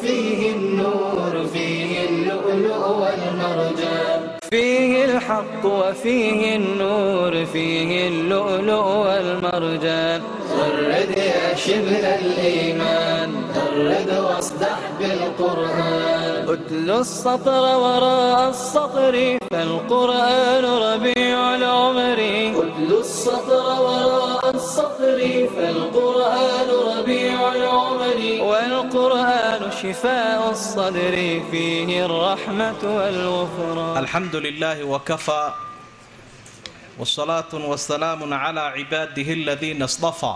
فيه النور فيه اللؤلؤ والمرجان فيه الحق وفيه النور فيه اللؤلؤ والمرجان غرد يا شبه الإيمان غرد واصدح بالقرآن أتل السطر وراء السطر فالقرآن ربيع العمر أتل السطر وراء السطر فالقرآن ربيع العمر والقرآن شفاء الصدر فيه الرحمة والغفران الحمد لله وكفى والصلاة والسلام على عباده الذين اصطفى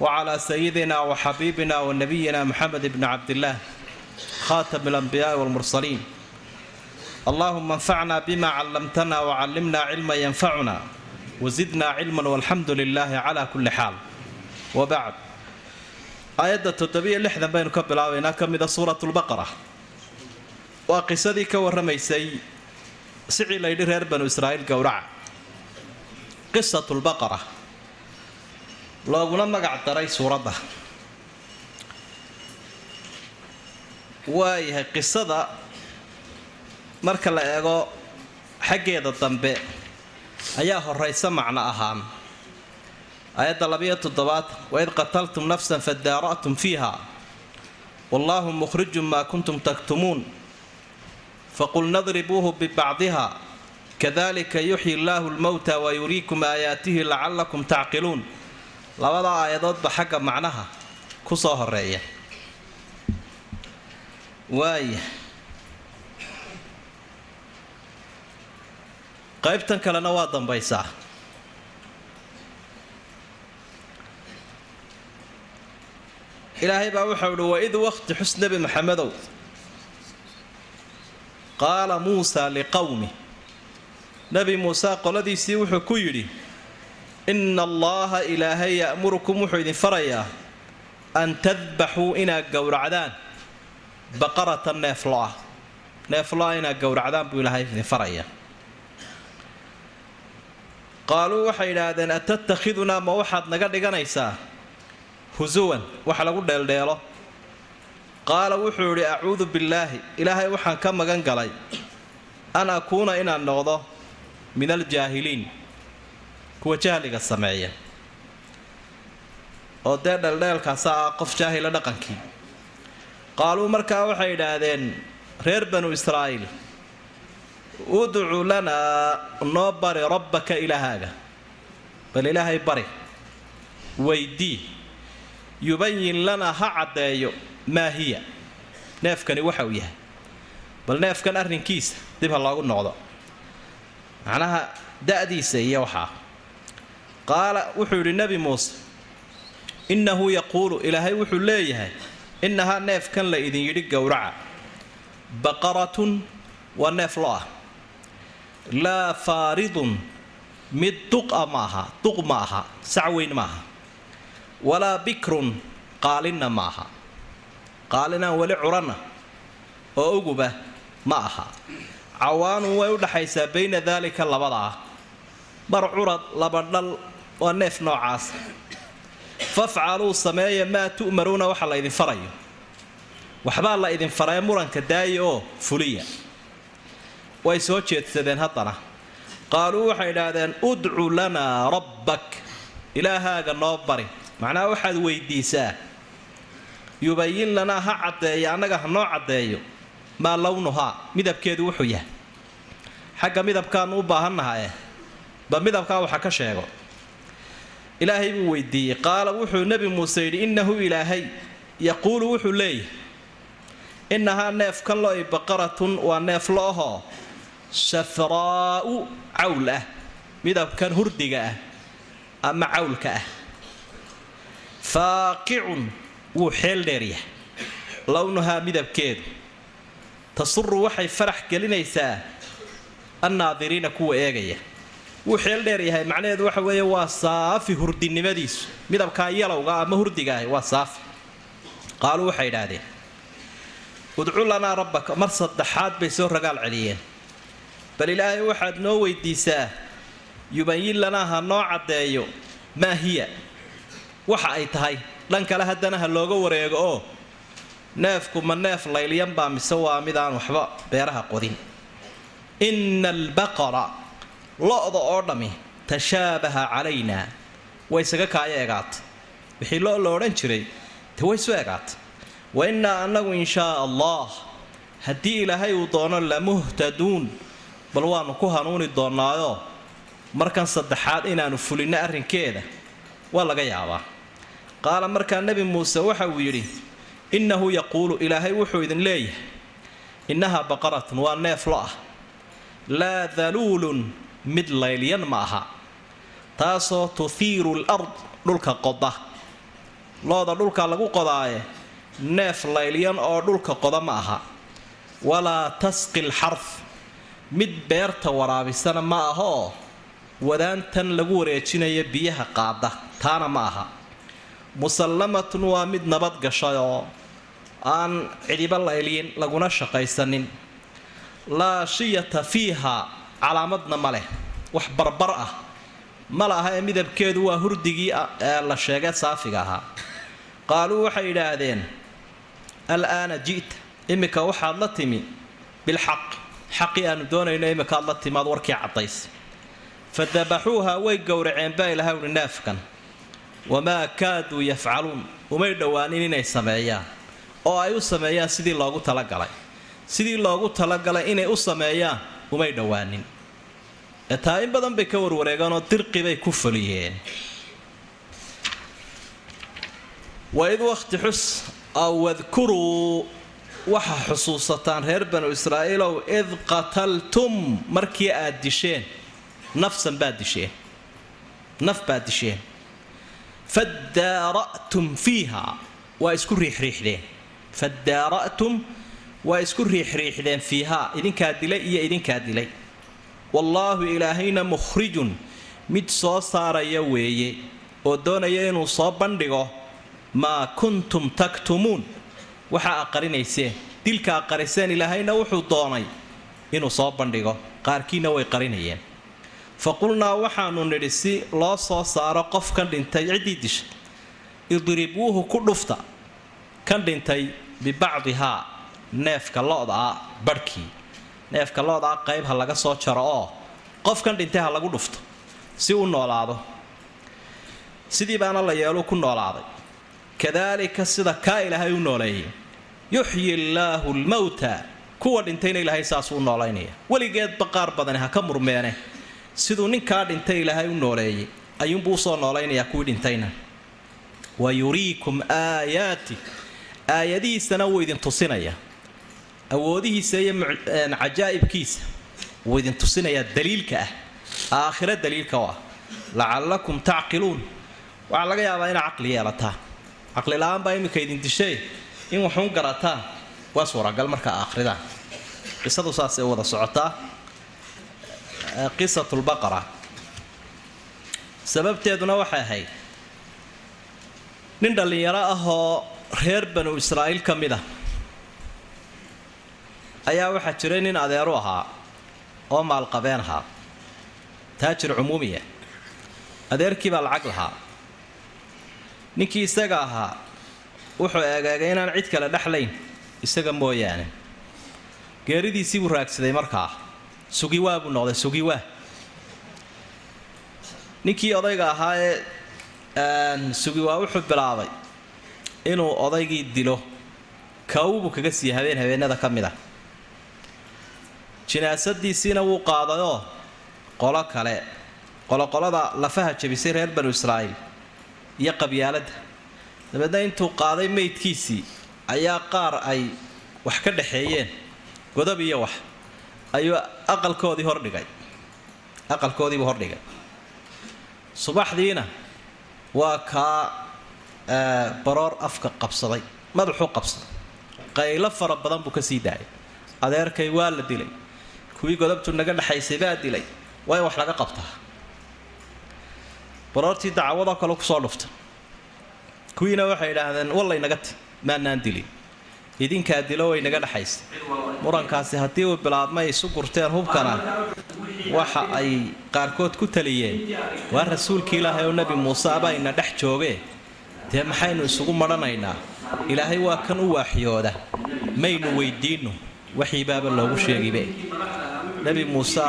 وعلى سيدنا وحبيبنا ونبينا محمد بن عبد الله khaatami alambiyaai walmursaliin allaahuma anfacna bima callamtana wacallimnaa cilman yanfacuna wasidnaa cilman walxamdu lilaahi calaa kulli xaal wabacd aayadda toddobiyo lixdan baynu ka bilaabaynaa ka mida suuratulbaqara waa qisadii ka warramaysay sicii la yidhi reer banu israa'iil gowraca qisatulbaqara looguna magac daray suuradda waayahay qisada marka la eego xaggeeda dambe ayaa horaysa macno ahaan. Aayadda labayo toddobaad waid qataltum nafsan fadaara'tum fiiha wallaahu mukhrijun maa kuntum taktumuun faqulna idribuuhu bibacdiha kadalika yuxyi illaahu lmowta wayuriikum aayaatihi lacallakum tacqiluun. Labada aayadoodba xagga macnaha ku soo horreeya waaya qaybtan kalena waa dambaysaa. Ilaahay baa wuxuu ihi waid waqti xus nebi maxamedow qaala muusaa liqowmi nebi muuse qoladiisii wuxuu ku yidhi inna allaaha ilaahay ya'murukum wuxuu idin farayaa an tadbaxuu inaad gowracdaan baqaratan neeflo-ah neeflo-ah inaad gowracdaan buu ilaahay idin farayaa. Qaaluu waxay idhaahdeen atattakhidunaa ma waxaad naga dhiganaysaa? Husuwan wax lagu dheeldheelo. Qaala wuxuu idhi acuudu billaahi ilaahay waxaan ka magan galay an akuuna inaan noqdo min aljaahiliin kuwa jahliga sameeya. Oo dee dheeldheelkaasa ah qof jaahila dhaqankii qaaluu markaa waxay idhaahdeen reer banu israa'iil udcu lanaa noo bari rabbaka ilaahaaga bal ilaahay bari weydii yubayin lanaa ha caddeeyo maa hiya neefkani waxa uu yahay bal neefkan arrinkiisa dib ha loogu noqdo. Macnaha da'diisa iyo waxaa qaala wuxuu yidhi nebi muuse innahu yaquulu ilaahay wuxuu leeyahay innahaa neefkan la idin yidhi gowraca baqaratun waa neef lo ah. Laa faaridun mid duqa ma aha duq ma aha sac weyn ma aha. Walaa bikrun qaalinna ma aha. Qaalinaan weli curanna oo uguba ma aha. Cawaanun way u dhaxaysaa bayna daalika labada ah. Mar curad laba dhal waa neef noocaas fafcaluu sameeya maa tu'maruuna waxa la idin farayo. Waxbaa la idin faree muranka daaya oo fuliya. Way soo jeedsadeen haddana. Qaaluu waxay idhaahdeen udcu lanaa rabbak ilaahaaga noo bari. Macnaha waxaad weydiisaa. Yubayin lanaa ha caddeeyo annaga ha noo caddeeyo. Maa lownuhaa midabkeedu wuxuu yahay. Xagga midabkaanu u baahannahae ba midabkaa waxa ka sheego ilaahay buu weydiiyey. Qaala wuxuu nebi muuse yidhi innahu ilaahay. Yaquulu wuxuu leeyahay innahaa neefkan lo'i baqaratun waa neef lo'ahoo shafraa'u cawl ah midabkan hurdiga ah ama cawlka ah. Faaqicun wuu xeel dheeryahay lownuhaa midabkeedu tasuru waxay farax gelinaysaa annaadiriina kuwa eegaya wuu xeel dheer yahay. Macnaheedu waxa weeye waa saafi hurdinimadiisu. Midabkaa yalowga ama hurdiga ahi waa saafi. Qaaluu waxay idhaahdeen udcu lanaa rabbaka mar saddexaad bay soo ragaal celiyeen. Bal ilaahay waxaad noo weydiisaa yubayin lanaa ha noo caddeeyo maa hiya. Waxa ay tahay dhan kale haddana ha looga wareego oo neefku ma neef laylyan baa mise waa midaan waxba beeraha qodin. Inna albaqara lo-da oo dhammi tashaabaha calaynaa way isaga kaaya egaatay wixii lo la odhan jiray te way isu egaatay wa innaa annagu in shaa allah haddii ilaahay uu doono lamuhtaduun bal waannu ku hanuuni doonnaayoo markan saddexaad inaannu fulinno arrinkeeda waa laga yaabaa. Qaala markaa nebi muuse waxa uu yidhi innahu yaquulu ilaahay wuxuu idin leeyahay innahaa baqaratun waa neef lo ah laa daluulun mid laylyan ma aha. Taasoo tuhiiru lard dhulka qoda. Looda dhulka lagu qodaaye neef laylyan oo dhulka qoda ma aha. Walaa tasqi lxarf mid beerta waraabisana ma ahoo wadaantan lagu wareejinaya biyaha qaada taana ma aha. Musallamatun waa mid nabad gashay oo aan cidiba laylyin laguna shaqaysanin. Laa shiyata fiiha calaamadna ma leh. Wax barbar ah. Ma laha ee midabkeedu waa hurdigii ee la sheegay saafiga ahaa. Qaaluu waxay idhaahdeen alaana ji'ta iminka waxaad la timi bilxaq. Xaqii aanu doonayno iminkaad la timaad warkii caddays. Fa dabaxuuha way gowraceen baa ilahay uhi neefkan. Wamaa kaaduu yafcaluun. Umay dhowaanin inay sameeyaan. Oo ay u sameeyaan sidii loogu talagalay. Sidii loogu talagalay inay u sameeyaan umay dhowaanin taa in badan bay ka warwareegeenoo dirqi bay ku fuliyeen waid wakhti xus aw wadkuruu waxa xusuusataan reer banu israa'iilow id qataltum markii aad disheen nafsan baad disheen naf baad disheen. Fadaara'tum fiiha waa isku riixriixdeen fadaara'tum waa isku riixriixdeen fiihaa idinkaa dilay iyo idinkaa dilay wallaahu ilaahayna mukhrijun. Mid soo saaraya weeye oo doonaya inuu soo bandhigo maa kuntum taktumuun waxaa aqarinayseen dilka aqariseen ilaahayna wuxuu doonay inuu soo bandhigo. Qaarkiina way qarinayeen. Fa qulnaa waxaanu nidhi si loo soo saaro qof kan dhintay ciddii dishay. Idribuuhu ku dhufta. Kan dhintay bibacdihaa neefka lo-daa barhkii neefka lo-daa qayb ha laga soo jaro oo qofkan dhintay ha lagu dhufto si u noolaado. Sidii baana la yeelu ku noolaaday. Kadaalika sida kaa ilaahay u nooleeyay. Yuxyi illaahu lmowta kuwa dhintayna ilaahay saasuu noolaynaya. Weligeedba qaar badani ha ka murmeene. Siduu ninkaa dhintay ilaahay u nooleeyay ayuunbuu u soo noolaynayaa kuwii dhintayna. Wa yuriikum aayaati. Aayadihiisana wuu idin tusinaya awoodihiisa iyo cajaa'ibkiisa wuu idin tusinayaa daliilka ah. Aakhiro daliilka u ah lacallakum tacqiluun. Waxaa laga yaabaa inaa caqli yeelataan. Caqli la'aan baa iminka idin dishay in waxuun garataan waa suuragal markaa akhridaan qisadu saasay wada socotaa. Qisatulbaqara sababteeduna waxay ahayd nin dhallinyaro ah oo reer banu israa'iil ka mid ah ayaa waxaa jiray nin adeeru ahaa oo maalqabeen ahaa. Taajir cumuumiya adeerkii baa lacag lahaa. Ninkii isaga ahaa wuxuu eegeegay inaan cid kale dhexlayn isaga mooyaane. Geeridiisii buu raagsaday markaa. Sugiwaa buu noqday sugiwaa ninkii odayga ahaa ee sugiwaa wuxuu bilaabay inuu odaygii dilo. Kawbuu kaga siiya habeen habeenada ka mid ah jinaasadiisiina wuu qaadayoo qolo kale. Qoloqolada lafaha jabisay reer banu israa'iil iyo qabyaaladda. Dabeedna intuu qaaday meydkiisii ayaa qaar ay wax ka dhaxeeyeen. Godob iyo wax ayuu aqalkoodii hordhigay aqalkoodiibuu hordhigay subaxdiina waa kaa baroor afka qabsaday madaxuu qabsaday. Qaylo fara badan buu ka sii daayay. Adeerkay waa la dilay kuwii godobtu naga dhexaysay baa dilay. Waa in wax laga qabtaa. Baroortii dacwadoo kale ku soo dhufta kuwiina waxay idhaahdeen wallaynaga ti maanaan dilin. Idinkaa dilo way naga dhexaysay murankaasi haddii uu bilaabmay isu gurteen hubkana waxa ay qaarkood ku taliyeen. Waa rasuulkii ilaahay oo nebi muuse abayna dhex joogee. Dee maxaynu isugu madhanaynaa ilaahay waa kan u waaxyooda maynu weydiinno waxiibaaba loogu sheegibe nebi muuse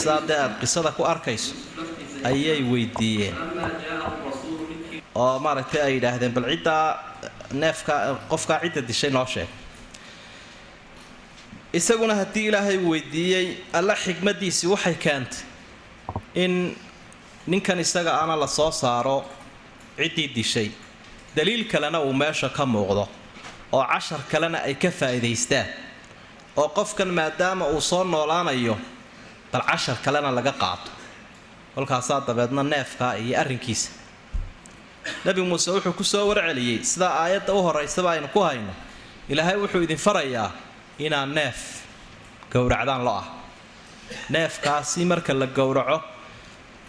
sidaa dee aad qisada ku arkayso ayay weydiiyeen. Oo maaragtay ay yidhaahdeen bal ciddaa neefka qofkaa cidda dishay noo sheeg. Isaguna haddii ilaahay weydiiyey alla xikmaddiisii waxay keentay in ninkan isaga ana la soo saaro ciddii dishay. Daliil kalena uu meesha ka muuqdo oo cashar kalena ay ka faa'iidaystaan oo qofkan maadaama uu soo noolaanayo bal cashar kalena laga qaato. Kolkaasaa dabeedna neefka iyo arrinkiisa. Nebi muuse wuxuu ku soo warceliyey sidaa aayadda u horaysaba aynu ku hayno. Ilaahay wuxuu idin farayaa inaa neef gowracdaan lo ah. Neefkaasi marka la gowraco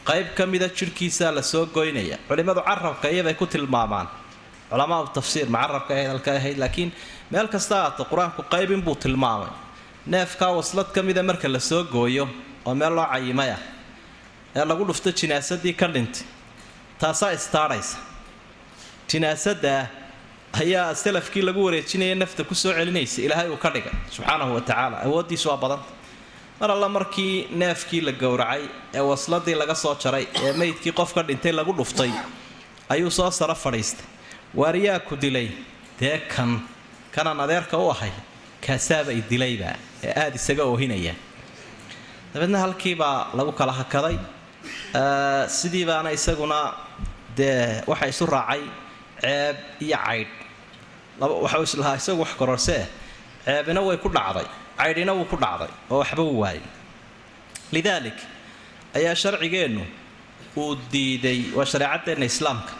qayb ka mida jidhkiisaa la soo goynaya. Culimmadu carabka iyabay ku tilmaamaan culamaau tafsiir ma carabka ahayd halka ahayd laakiin meel kasta aata qur'aanku qaybinbuu tilmaamay. Neefkaa waslad ka mida marka la soo gooyo oo meel loo cayimay ah ee lagu dhufto jinaasadii ka dhintay taasaa istaadhaysa jinaasadaa ayaa salafkii lagu wareejinaya nafta ku soo celinaysa ilaahay uu ka dhigay subxaanahu wa tacaala. Awooddiisu waa badanta mar alla markii neefkii la gowracay ee wasladii laga soo jaray ee meydkii qof ka dhintay lagu dhuftay ayuu soo saro fadhiistay waariyaa ku dilay dee kan kanaan adeerka u ahay kaasaaba i dilayba ee aada isaga oohinaya dabeedna halkiibaa lagu kala hakaday sidii baana isaguna dee waxa isu raacay ceeb iyo caydh. Waxau islahaa isagu wax kororsee ceebina way ku dhacday caydhina wuu ku dhacday oo waxba u waayay. Lidaalik ayaa sharcigeennu uu diiday waa shareecadeenna islaamka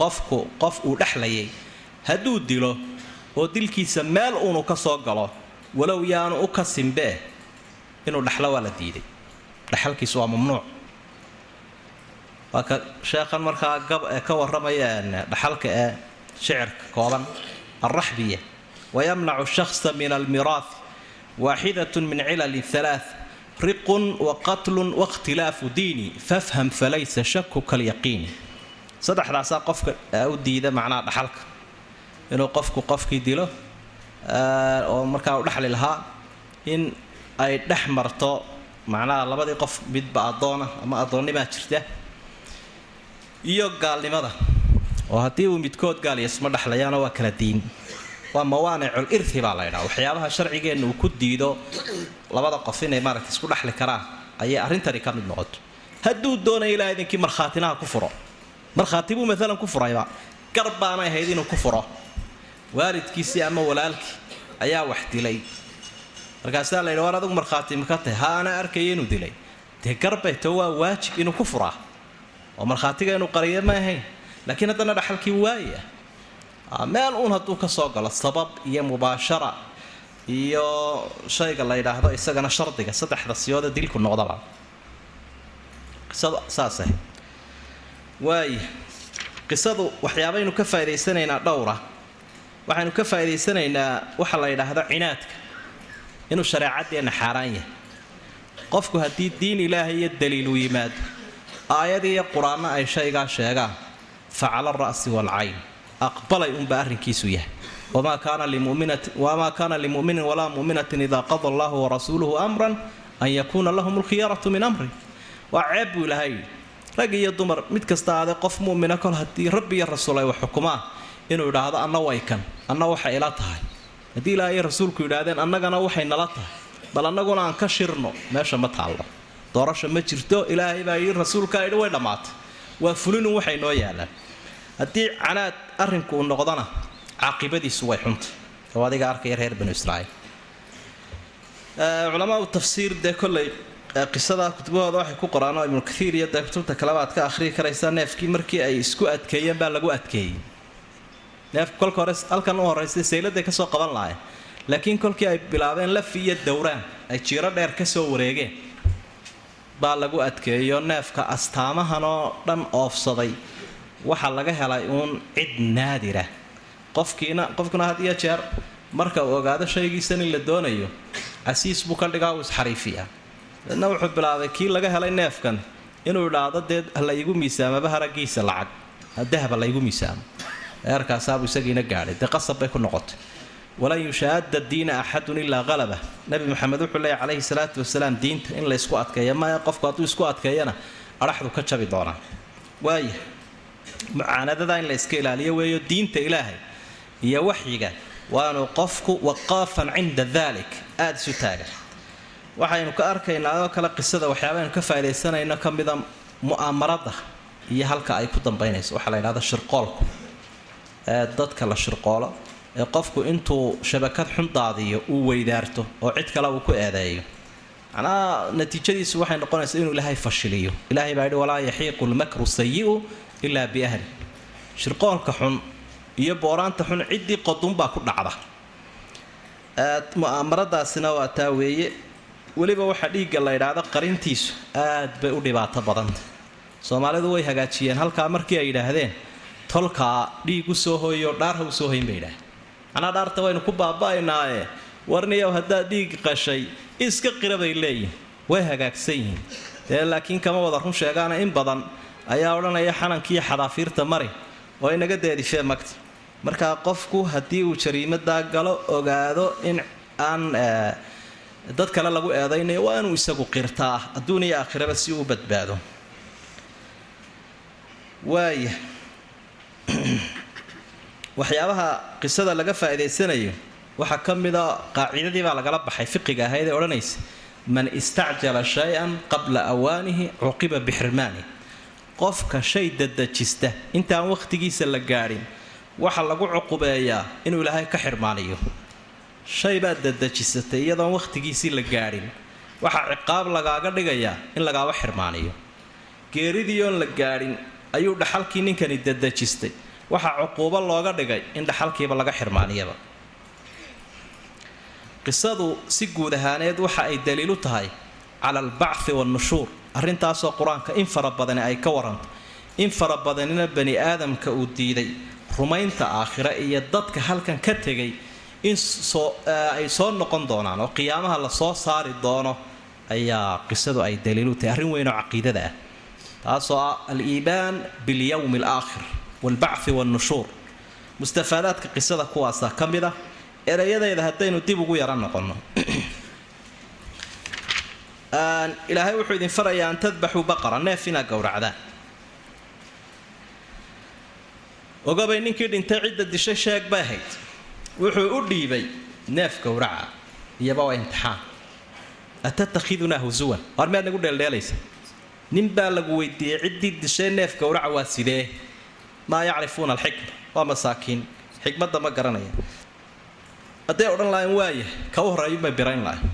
qofku qof uu dhexlayay hadduu dilo oo dilkiisa meel uunu ka soo galo walow yaanu u ka simbee inuu dhexlo waa la diiday. Dhexalkiisu waa mamnuuc. Waa sheekhan markaa gab ee ka warramaya dhaxalka ee shicirka kooban alraxbiya wayamnacu shakhsa min almiraath waaxidat min cilali halaath riqun waqatlun waاkhtilaafu diini fafham falaysa shakuka alyaqiini saddexdaasaa qofka u diida macnaha dhaxalka. Inuu qofku qofkii dilo oo markaa u dhexli lahaa in ay dhex marto macnaha labadii qof midba addoona ama addoonnimaa jirta. Iyo gaalnimada oo haddii uu midkood gaaliya isma dhexlayaana waa kala diin. Waa mawaanicul irhi baa la ydhaha waxyaabaha sharcigeenna uu ku diido labada qof inay maaragta isku dhexli karaan ayay arrintani ka mid noqoto. Hadduu doonaya ilaa idinkii markhaatinaha ku furo markhaati buu maalan ku furayba gar baanay ahayd inuu ku furo. Waalidkiisii ama walaalkii ayaa wax dilay. Markaasaa la yidhi war adigu markhaati maka tahay ha ana arkaya inuu dilay. Dee garbayto waa waajib inuu ku furaa. Oo markhaatiga inuu qariyo ma ahayn. Laakiin haddana dhaxalkii waaya meel uun hadduu ka soo galo sabab iyo mubaashara iyo shayga la yidhaahdo isagana shardiga saddexda siyooda dilku noqdaba. Saas ahayd waaya qisadu waxyaabaynu ka faa'idaysanaynaa dhowra. Waxaynu ka faa'idaysanaynaa waxa la yidhaahdo cinaadka. Inuu shareecadeenna xaaraan yahay. Qofku haddii diin ilaahay iyo daliiluu yimaado aayad iyo qur'aanno ay shaygaa sheegaan. Fa cala alra'si waalcayn aqbalay unba arrinkiisu yahay. Wamaa kaana limuminin walaa muminatin idaa qada allahu warasuuluhu amran an yakuuna lahum lkhiyaratu min amri. Waa ceeb buu ilahay rag iyo dumar mid kasta aade qof mumina kol haddii rabbi iyo rasuul ay wax xukumaan inuu idhaahdo anna way kan anna waxay ila tahay. Haddii ilaaha iyo rasuulku yidhaahdeen annagana waxay nala tahay bal annaguna aan ka shirno meesha ma taallo. Doorasha ma jirto ilaahay baa yidhi rasuulkaa idhi way dhammaatay. Waa fulinu waxay noo yaalaan haddii canaad arrinku uu noqdona caaqibadiisu way xunta oo adiga arkaya reer banu israa'iil. Culamaau tafsiir dee kolley qisada kutubahooda waxay ku qoraan oo ibnu kathiir iyo dee kutubta kaleba aad ka akhriyi karaysaa neefkii markii ay isku adkeeyeen baa lagu adkeeyey. Neefku kolka hore halkan u horraysay sayladay ka soo qaban lahayn laakiin kolkii ay bilaabeen lafi iyo dowraan ay jiiro dheer ka soo wareegeen baa lagu adkeeyo neefka astaamahanoo dhan oofsaday. Waxaa laga helay uun cid naadira qofkiina qofkuna had iyo jeer marka uu ogaado shaygiisan in la doonayo casiis buu ka dhigaa uu isxariifiyaa dadna wuxuu bilaabay kii laga helay neefkan inuu idhaahdo dee la igu miisaamaba haragiisa lacag. Dahaba la igu miisaamo. Eerkaasaabuu isagiina gaadhay. Dee qasab bay ku noqotay. Walan yushaada diina axadun ilaa qalaba nabi maxamed wuxuu leeya calayhi salaatu wasalaam diinta in la ysku adkeeya maya qofku hadduu isku adkeeyana adhaxdu ka jabi doonaa waaya mucaanadada in la ilaaliyo weeyo diinta ilaahay iyo waxyiga waanu qofku waqaafan cinda dalik aada isu taagan waxaynu ka arkaynaa oo kale qisada waxyaabaaynu ka faa'idaysanayno ka mida mu'aamarada iyo halka ay ku dambaynayso. Waxaa la yidhahda shirqoolku. Ee dadka la shirqoolo ee qofku intuu shabakad xun daadiyo uu weydaarto oo cid kale uu ku eedeeyo. Macnaha natiijadiisu waxay noqonaysaa inuu ilaahay fashiliyo. Ilaahay baa yidhi walaa yaxiiqu lmakru sayi'u ilaa biahli. Shirqoolka xun iyo booraanta xun ciddii qodunbaa ku dhacda. Mu'aamaradaasina waa taa weeye weliba waxaa dhiigga la yidhaahdo qarintiisu aad bay u dhibaato badanta soomaalidu way hagaajiyeen halkaa markii ay yidhaahdeen tolkaa dhiig u soo hooyo dhaarha u soo hoyn bay yidhaaheen macnaa dhaarta waynu ku baaba'aynaaye warniyow haddaad dhiig qashay iska qira bay leeyihiin way hagaagsan yihiin. Dee laakiin kama wada run sheegaana in badan ayaa odhanaya xanankiiyo xadaafiirta mari oo inaga deedifee magta markaa qofku haddii uu jariimadaa galo ogaado in aan dad kale lagu eedaynayo waa inuu isagu qirtaa adduun iyo aakhiraba si uu badbaado. Waaya waxyaabaha qisada laga faa'iidaysanayo waxaa ka mida qaacidadii baa lagala baxay fiqiga ahayd ee odhanaysa man istacjala shay-an qabla awaanihi cuqiba bixirmaani. Qofka shay dadejista intaan wakhtigiisa la gaadhin waxa lagu cuqubeeyaa inuu ilaahay ka xirmaaniyo shay baad dadejisatay iyadoon wakhtigiisii la gaadhin waxaa ciqaab lagaaga dhigayaa in lagaaba xirmaaniyo. Geeridii oon la gaadhin ayuu dhaxalkii ninkani dadejistay waxaa cuquubo looga dhigay in dhaxalkiiba laga xirmaaniyaba. Qisadu si guud ahaaneed waxa ay daliilu tahay cala albacthi wannushuur arrintaasoo qur'aanka in fara badani ay ka waranto in fara badanina bani aadamka uu diiday rumaynta aakhira iyo dadka halkan ka tegay in soo ay soo noqon doonaan oo qiyaamaha la soo saari doono ayaa qisadu ay daliilu tahay arrin weyn oo caqiidada ah. Taasoo ah al-iibaan bilyowmi alaakhir waalbacthi wannushuur. Mustafaadaadka qisada kuwaasa ka mid ah erayadeeda haddaynu dib ugu yara noqonno. Ilaahay wuxuu idin farayaa an tadbaxuu baqara neef inaad gowracdaan ogabay ninkii dhintay cidda dishay sheeg bay ahayd wuxuu u dhiibay neef gowraca iyaba waa imtixaan. Atatakhidunaa husuwan waar miyaad nagu dheeldheelaysa? Nin baa lagu weydiiyey ciddii dishay neef gowraca waa sidee? Maa yacrifuuna alxikma. Waa masaakiin. Xikmadda ma garanaya. Hadday odhan lahayn waaya ka u horreeyumay birayn lahayn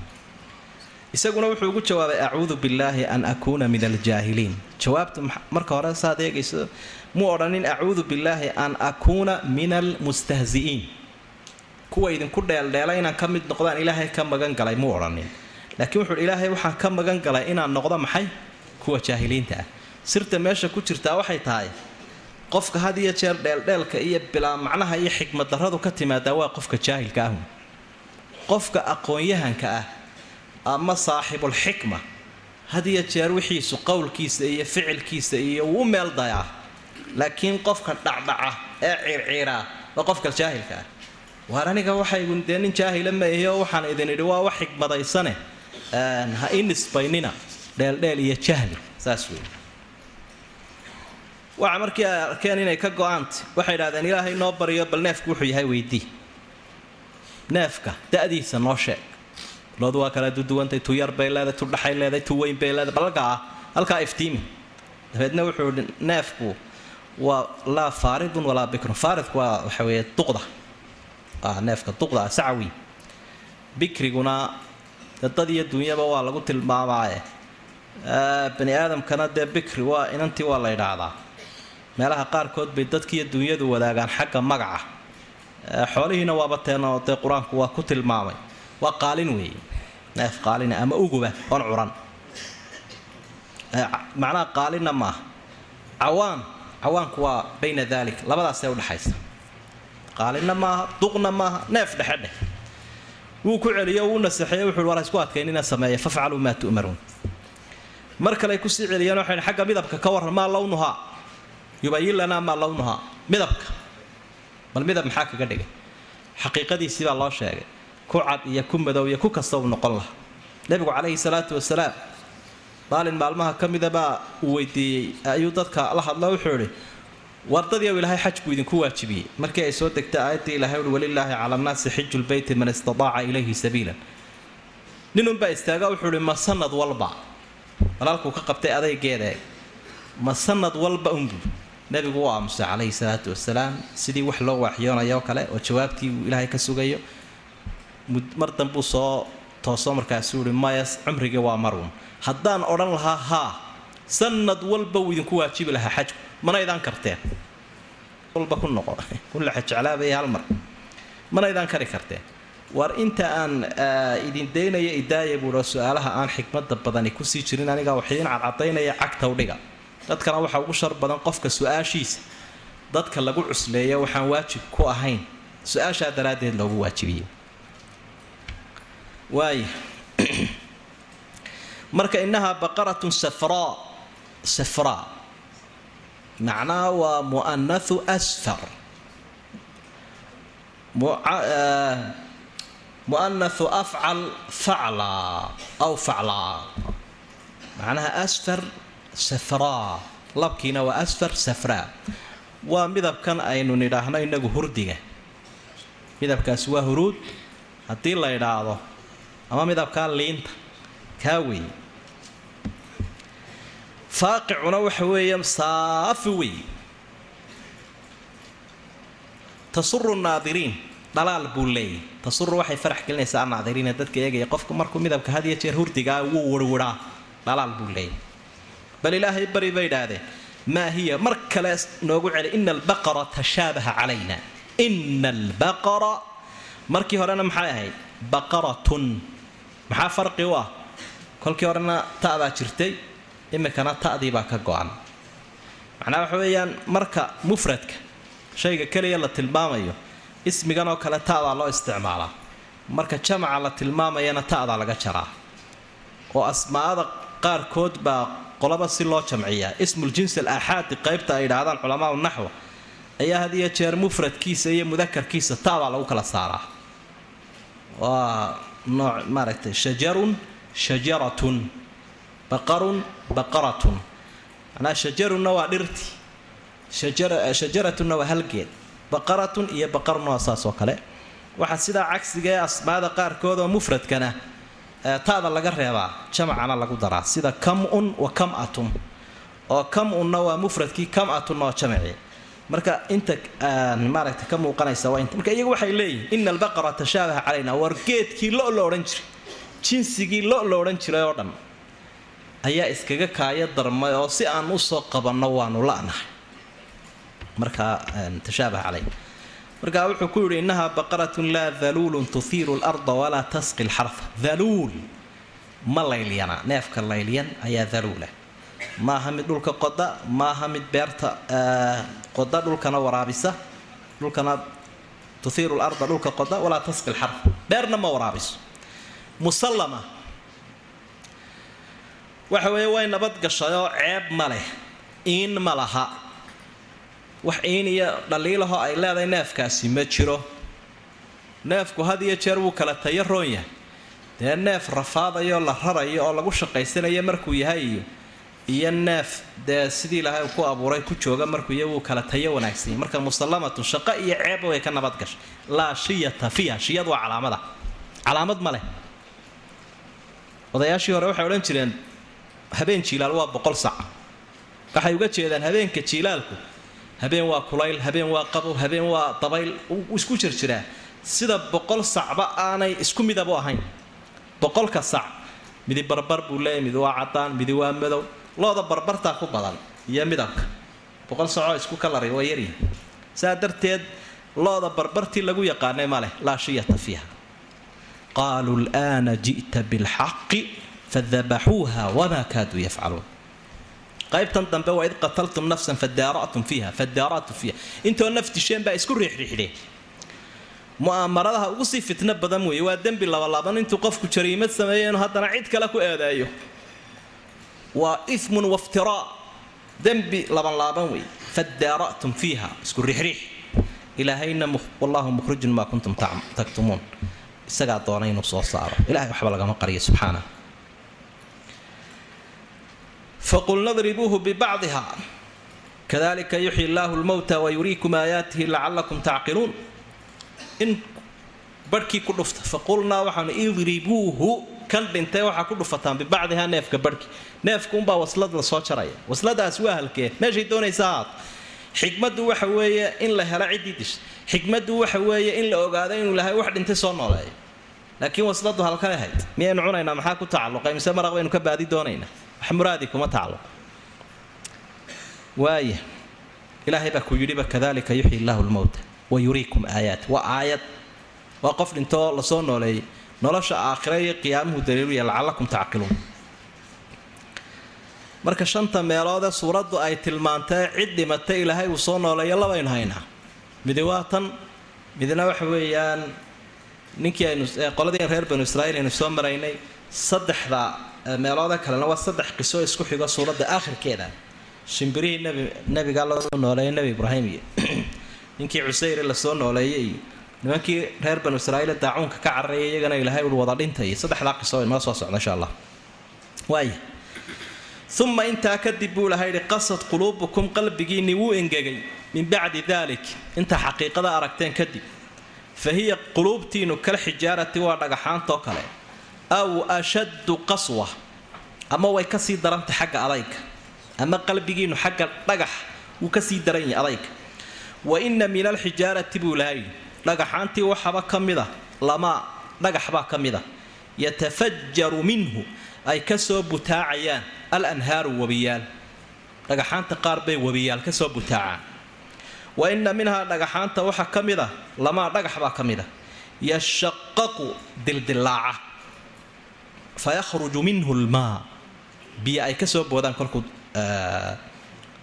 isaguna wuxuu ugu jawaabay acuudu billaahi an akuuna min aljaahiliin. Jawaabta marka hore saad eegayso muu odhanin acuudu billaahi an akuuna min almustahzi'iin kuwa idinku dheeldheela inaan ka mid noqdaan ilaahay ka magan galay muu odhanin laakiin wuxuu ilaahay waxaan ka magan galay inaan noqdo maxay? Kuwa jaahiliinta ah. Sirta meesha ku jirtaa waxay tahay qofka had iyo jeer dheeldheelka iyo bilaa macnaha iyo xikmad darradu ka timaadaa waa qofka jaahilka ahu qofka aqoon-yahanka ah ama saaxibulxikma had iyo jeer wixiisu qowlkiisa iyo ficilkiisa iyo wuu meel dayaa laakiin qofka dhacdhaca ee circiiraa waa qofka jaahilka ah waar aniga waxaygu dee nin jaahila ma ahi oo waxaan idin idhi waa wax xikmadaysane ha i dheeldheel iyo jahli saas wey waxa markii ay arkeen inay ka go'aantay waxay idhahdeen ilaahay noo baryo bal neefku wuxuu yahay weydii. Neefka da-diisa noo sheeg. Loodu waa kala duduwantay tu yar bay leedahay tu dhaxay leedahay tu weyn bay leedahay bal halkaa iftiimi. Dabeedna wuxuu neefku waa laa faaridun walaa bikrun faaridku waa waxa weeye duqda ah neefka duqda ah sacawi bikriguna dad iyo dunyaba waa lagu tilmaamaaye. Bani aadamkana dee bikri waa inantii waa la yidhaahdaa. Meelaha qaarkood bay dadkiiyo dunyadu wadaagaan xagga magaca. Xoolihiina waaba teenoo dee qur'aanku waa ku tilmaamay. Waa qaalin weeye. Neef qaalina ama uguba oon curan. Macnaha qaalinna maaha. Cawaan. Cawaanku waa bayna dalik labadaasee udhexaysa qaalinna maaha duqna maaha neef dhexedheh wuu ku celiyo wuu naseexeeye wuxu war isku adkayn inaa sameeya fafcaluu maa tu'maruun. Mar kale ku sii celiyeen waxay xagga midabka ka warran maa lawnuhaa? Yubayin lanaa maa lawnuhaa? Midabka. Bal midab maxaa kaga dhigay? Xaqiiqadiisii baa loo sheegay. Ku cad iyo ku madow iyo ku kasta uu noqon laha. Nebigu calayhi salaatu wasalaam maalin maalmaha ka mida baa uu weydiiyey. Ayuu dadka la hadlo wuxuu idhi wardadii ow ilaahay xaj buu idinku waajibiyey. Markii ay soo degtay aayaddii ilahay uhi walilaahi cala annaasi xiju lbeyti man istadaaca ilayhi sabiilan. Ninunbaa istaaga wuxuu ihi ma sanad walba. Walaalkuu ka qabtay adaygeeda ma sanad walba unbuu nebigu u aamusay calayhi salaatu wasalaam sidii wax loo waaxyoonayo oo kale oo jawaabtii uu ilaahay ka sugayo. Mar danbuu soo tooso markaasuu ihi maya cumrigii waa marun haddaan odhan lahaa haa sanad walba uu idinku waajibi lahaa xajku manaydaan karteen walba ku noqo. Kulla xajeclaabaya hal mar. Manaydaan kari karteen war inta aan idin daynaya idaaya buuo su'aalaha aan xikmada badani ku sii jirin aniga wax idin cadcadaynaya cagtaw dhiga. Dadkana waxaa ugu shar badan qofka su'aashiisa. Dadka lagu cusleeyo waxaan waajib ku ahayn. Su'aashaa daraaddeed loogu waajibiye waay. Marka inahaa baqaratun safraa safraa macnaha waa mu'anathu asfar mu'anathu afcal faclaa aw faclaa macnaha asfar safraa labkiina waa asfar safraa waa midabkan aynu nidhaahno inagu hurdiga. Midabkaasi waa huruud. Haddii la idhaahdo ama midabkaa liinta kaa wey faaqicuna waxa weeye saafi wey tasuru naadiriin dhalaal buu leeyahy tasuru waxay farax gelinaysaa naadiriina dadka eegaya qofku markuu midabka had iyo jeer hurdigaa wuu warwaraa dhalaal buu leeyahy bal ilaahay bari bay idhaahdeen maa hiya mar kale noogu celi ina albaqara tashaabaha calayna. Ina albaqara markii horena maxay ahayd? Baqaratun. Maxaa farqi u ah? Kolkii horena ta'baa jirtay iminkana ta'dii baa ka go-an. Macnaha waxa weeyaan marka mufradka shayga keliya la tilmaamayo ismigan oo kale ta'daa loo isticmaalaa marka jamaca la tilmaamayana ta'daa laga jaraa. Oo asmaa'ada qaarkood baa qolaba si loo jamciyaa. Ismuljins al aaxaadi qaybta ay idhaahdaan culamaau naxwa ayaa had iyo jeer mufradkiisa iyo mudakarkiisa ta'daa lagu kala saaraa. Waa nooc maaragtay shajarun shajaratun baqarun baqaratun. Manaa shajarunna waa dhirti. Shajaratunna waa halgeed. Baqaratun iyo baqarunna waa saas kale. Waxaa sidaa cagsiga ee asmaada qaarkood oo mufradkana ta'da laga reebaa jamacana lagu daraa. Sida kam-un wa kam-atun. Oo kam-unna waa mufradkii kam-atunna waa jamacii marka inta maaragta ka muuqanaysa waa inta. Marka iyagu waxay leeyihiin ina albaqara tashaabaha calayna. War geedkii lo la odhan jiray. Jinsigii lo la odhan jiray oo dhan ayaa iskaga kaaya darmay oo si aan u soo qabanno waanu la'nahay. Markaa tashaabaha calayna markaa wuxuu ku yidhi innahaa baqaratun laa daluulun tuhiiru larda walaa tasqi lxarfa daluul ma laylyana neefka laylyan ayaa daluula maaha mid dhulka qoda maaha mid beerta qoda dhulkana waraabisa. Dhulkana tuhiiru larda dhulka qoda walaa tasqi lxarfa beerna ma waraabiso. Musallama waxa weeye way nabad gashayoo ceeb ma leh iin ma laha. Wax iin iyo dhaliilaho ay leedahay neefkaasi ma jiro. Neefku had iyo jeer wuu kala tayo roon yahay. Dee neef rafaadayo la rarayo oo lagu shaqaysanayo markuu yahay iyo iyo neef dee sidii ilahay ku abuuray ku jooga markuu yahay wuu kala tayo wanaagsanyay marka musallamatun shaqo iyo ceebba way ka nabad gashay. Laa shiyata fiiha shiyad waa calaamada. Calaamad ma leh. Odayaashii hore waxay odhan jireen habeen jiilaal waa boqol sac. Waxay uga jeedaan habeenka jiilaalku habeen waa kulayl habeen waa qabow habeen waa dabayl isku jirjiraa. Sida boqol sacba aanay isku midab u ahayn. Boqolka sac midi barbar buu leeyahy midi waa cadaan midi waa madow. Looda barbartaa ku badan iyo midabka. Boqol sacoo isku kalari waa yaryihin saa darteed looda barbartii lagu yaqaanay ma leh laa shiyata qaaluu lana ji'ta bilxaqi fadabaxuuha wamaa kaaduu yafcaluun qaybtan dambe waa id qataltum nafsan fadaara'tum fiiha fadaara'tum fiiha intoo naf disheen baa isku riixriixdeen mu'aamaradaha ugu sii fitno badan weeye waa dembi labalaaban intuu qofku jariimad sameeyo inuu haddana cid kale ku eedeeyo waa imun waftiraa dembi labanlaaban wey fadaara'tum fiiha isku riixriix ilaahayna wallaahu mukhrijun maa kuntum taktumuun isagaa doona inuu soo saaro ilahay waxba lagama qariyo subxaana faqulna dribuuhu bibacdiha kadalika yuxyi illaahu lmowta wayuriikum aayaatihi lacalakum tacqiluun in barhkii ku dhufta faqulnaa waxaanu idribuuhu kan dhintay waxaa ku dhufataan bibacdihaa neefka barhkii neefka unbaa waslad la jaraya wasladaas waa halkee meeshay doonaysa ahaat xikmaddu waxa weeye in la helo ciddii disha xikmaddu waxa weeye in la ogaado inuu lahay wax dhintay soo nooleeyo laakiin wasladu halkay ahayd miyaynu cunaynaa maxaa ku tacalluqay mise maraq baynu ka baadi doonaynaa wax kuma tacalluq waaya ilaahay baa ku yidhiba kadalika yuxyi illaahu lmowta wa yuriikum aayaat. Waa aayad waa qof dhintoo la soo nooleeyey nolosha aakhira iyo qiyaamuhu daliiluya lacallakum tacqiluun. Marka shanta meeloodee suuraddu ay tilmaantay cid dhimatay ilaahay uu soo nooleeyo labaynu haynaa midi waa tan midna waxa weeyaan ninkii aynu qoladii reer banu israiil aynu soo maraynay saddexda meeloode kalena waa saddex qiso isku xigo suuradda aakhirkeeda. Shimbirihii nebi nebigaa loo nooleeyay nebi ibraahim iyo ninkii cusayre la soo nooleeyey iyo nimankii reer banu israiil daacuunka ka cararayay iyagana ilaahay uu wada dhintay. Saddexdaa qiso inoo soo socda insha allah. Waaya uma intaa kadib buu ilahay yihi qasad quluubukum qalbigiinni wuu engegay min bacdi dalik intaa xaqiiqada aragteen kadib fa hiya quluubtiinu kal xijaarati waa dhagaxaantoo kale aw ashaddu qaswa. Ama way ka sii darantay xagga adayga. Ama qalbigiinu xagga dhagax wuu ka sii daran yahay adayga. Wa inna min alxijaarati buu ilahay dhagaxaantii waxaba ka mid a lamaa dhagax baa ka mid a yatafajaru minhu ay ka soo butaacayaan al anhaaru webiyaal dhagaxaanta qaar bay webiyaal ka soo butaacaan. Wa inna minhaa dhagaxaanta waxaa ka mid a lamaa dhagax baa ka mid a yashaqaqu dildilaaca fa yakhruju minhu lmaa biyo ay ka soo boodaan kolkuu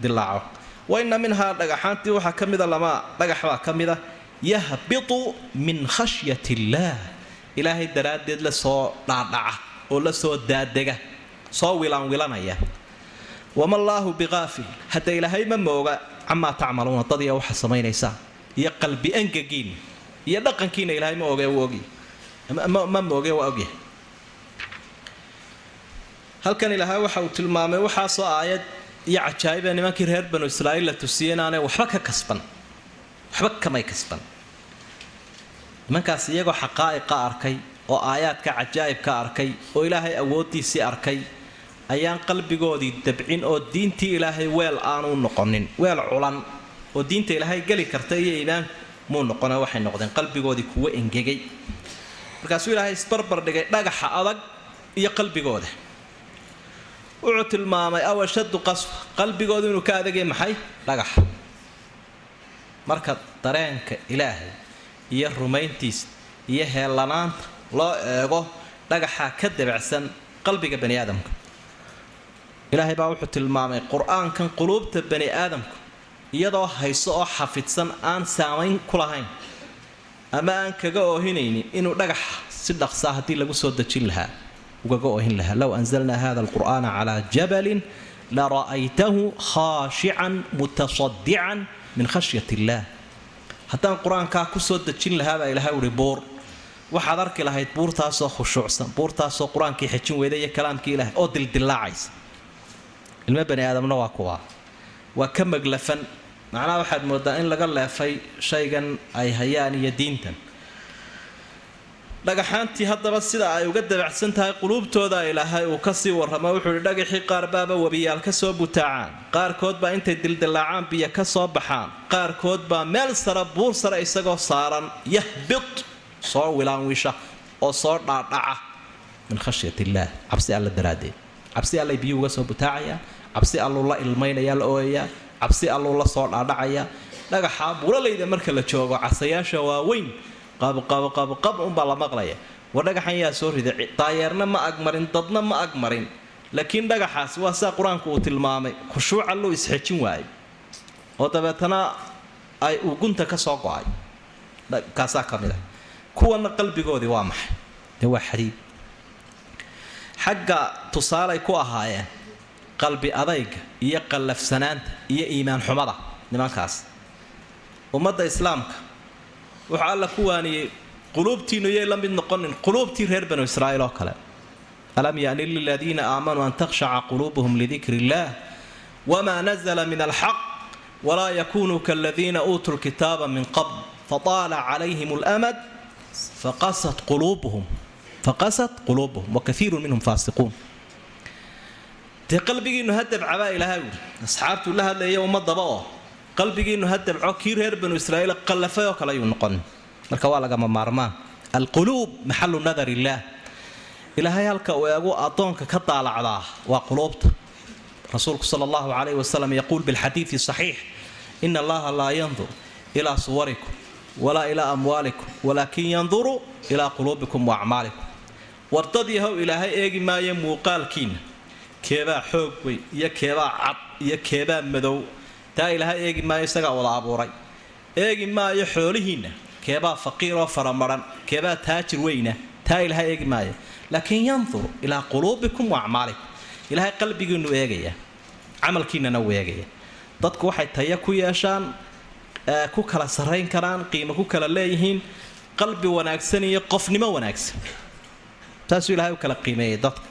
dilaaco wa inna minhaa dhagaxaantii waxaa ka mida lamaa dhagax baa ka mid a yahbitu min khashyat illaah ilaahay daraaddeed la soo dhaadhaca oo la soo daadega soo wilaanwilanaya wama allaahu biqaafil hadda ilaahay ma mooga camaa tacmaluuna dadiya waxa samaynaysaa iyo qalbi angagiin iyo dhaqankiina ilaahay ma oge ogy ma mooge waa ogyahay halkan ilaahay waxa uu tilmaamay waxaasoo aayad iyo cajaa'ibee nimankii reer banu israa'iil la tusiyey inaanay waxba ka kasban. Waxba kamay kasban. Nimankaas iyagoo xaqaa'iqa arkay oo aayaadka cajaa'ibka arkay oo ilaahay awooddiisii arkay ayaan qalbigoodii dabcin oo diintii ilaahay weel aanu noqonin weel culan oo diinta ilaahay geli karta iyo iimaan muu noqone waxay noqdeen qalbigoodii kuwa engegay. Markaasuu ilaahay isbarbar dhigay dhagaxa adag iyo qalbigooda wuxuu tilmaamay aw ashaddu qaswa qalbigoodu inuu ka adagay maxay? Dhagaxa marka dareenka ilaahay iyo rumayntiisa iyo heellanaanta loo eego dhagaxaa ka dabacsan qalbiga bani aadamka. Ilaahay baa wuxuu tilmaamay qur'aankan quluubta bani aadamku iyadoo hayso oo xafidsan aan saamayn ku lahayn ama aan kaga oohinaynin inuu dhagaxa si dhaqsaa haddii lagu soo dejin lahaa ugaga oohin lahaa low anzalnaa hada alqur'aana calaa jabalin lara'aytahu khaashican mutasadican min khashyat illaah haddaan qur'aankaa ku soo dejin lahaabaa ilahay uhi buur waxaad arki lahayd buurtaasoo khushuucsan buurtaasoo qur'aankii xejin weyda iyo kalaamkii ilahay oo dildilaacaysa ilmo bani aadamna waa kuwaa waa ka maglafan. Macnaha waxaad moodaa in laga leefay shaygan ay hayaan iyo diintan dhagaxaantii haddaba sida ay uga dabacsan tahay quluubtooda ilaahay uu ka sii warramo wuxuu ihi dhagaxii qaar baaba webiyaal ka soo butaacaan. Qaarkood baa intay dildilaacaan biyo ka soo baxaan. Qaarkood baa meel sare buur sare isagoo saaran yahbit soo wilaanwisha oo soo dhaadhaca min khashyat illaah. Cabsi alla daraaddeed. Cabsi allay biyuu uga soo butaacayaan. Cabsi alluu la ilmaynayaa la ooyayaa cabsi alluu la soo dhaadhacayaa dhagaxa buuralayda marka la joogo casayaasha waaweyn qabqabqabqab unbaa la maqlaya war dhagaxan yaa soo riday daayeerna ma agmarin dadna ma agmarin laakiin dhagaxaas waa saa qur'aanku uu tilmaamay khushuuca loo isxejin waayay oo dabeetana ay uu gunta ka soo go'ay. Kaasaa ka mid a kuwana qalbigoodii waa maxay? Dee waa xadiid xagga tusaalay ku ahaayeen qalbi adayga iyo qallafsanaanta iyo iimaan xumada nimankaas. Ummadda islaamka wuxuu alla ku waaniyey quluubtiinu yay la mid noqonin quluubtii reer banu israa'iil oo kale. Alam yani liladiina aamanuu an takhshaca quluubuhum lidikri illaah wma nazla min alxaq walaa yakunuu kaladiina uutuu lkitaaba min qabl fataala calayhim اlamad faqasat quluubuhum faqasat quluubuhum wakaiiru minhum faasiquun. Dee qalbigiinu hadabcabaa ilaahay uri asxaabtuu la hadlaya ummadaba oo qalbigiinu hadabco kii reer banu israa'iil qallafay oo kale ayuu noqon. Marka waa lagama maarmaan. Alquluub maxalu nadar illaah ilaahay halka uu eegu addoonka ka daalacdaa waa quluubta. Rasuulku sal allahu calayh wasalam yaquul bilxadiidi saxiix ina allaha laa yandur ilaa suwarikum walaa ilaa amwaalikum walaakin yanduru ilaa quluubikum wa acmaalikum. Wardad yahow ilaahay eegi maayo muuqaalkiinna. Keebaa xoog weyn iyo keebaa cad iyo keebaa madow taa ilaahay eegi maayo isagaa wada abuuray. Eegi maayo xoolihiinna. Keebaa faqiiroo faramaran. Keebaa taajir weyna. Taa ilaahay eegi maayo. Laakiin yandur ilaa quluubikum wa ilaahay qalbigiinu eegaya. Camalkiinana uu eegaya. Dadku waxay taya ku yeeshaan ku kala sarrayn karaan qiimo ku kala leeyihiin. Qalbi wanaagsan iyo qofnimo wanaagsan. Taasuu ilahay u kala qiimeeyay dadka.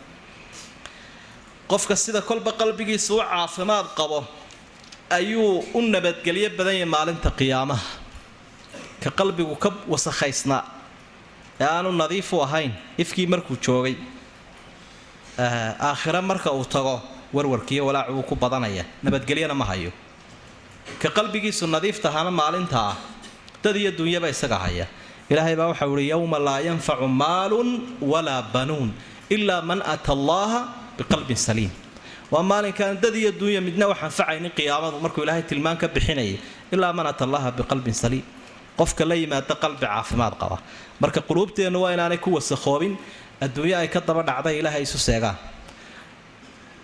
Qofka sida kolba qalbigiisa u caafimaad qabo ayuu u nabadgelyo badan yahay maalinta qiyaamaha. Ka qalbigu ka wasakhaysnaa. Ee aanu nadiifu ahayn ifkii markuu joogay aakhira marka uu tago warwarkiiyo walaacu ku badanaya. Nabadgelyana ma hayo. Ka qalbigiisu nadiiftahaana maalinta ah. Dad iyo dunyaba isaga haya. Ilaahay baa waxau ihi yowma laa yanfacu maalun walaa banuun ilaa man ata allaha biqalbin saliim waa maalinkaan dad iyo dunya midna wax anfacaynin qiyaamadu markuu ilaahay tilmaan ka bixinaya ilaa man allaha biqalbin saliim. Qofka la yimaada qalbi caafimaad qaba. Marka quluubteennu waa inaanay ku wasakhoobin adduunyo ay ka daba dhacday ilaahay isu seegaan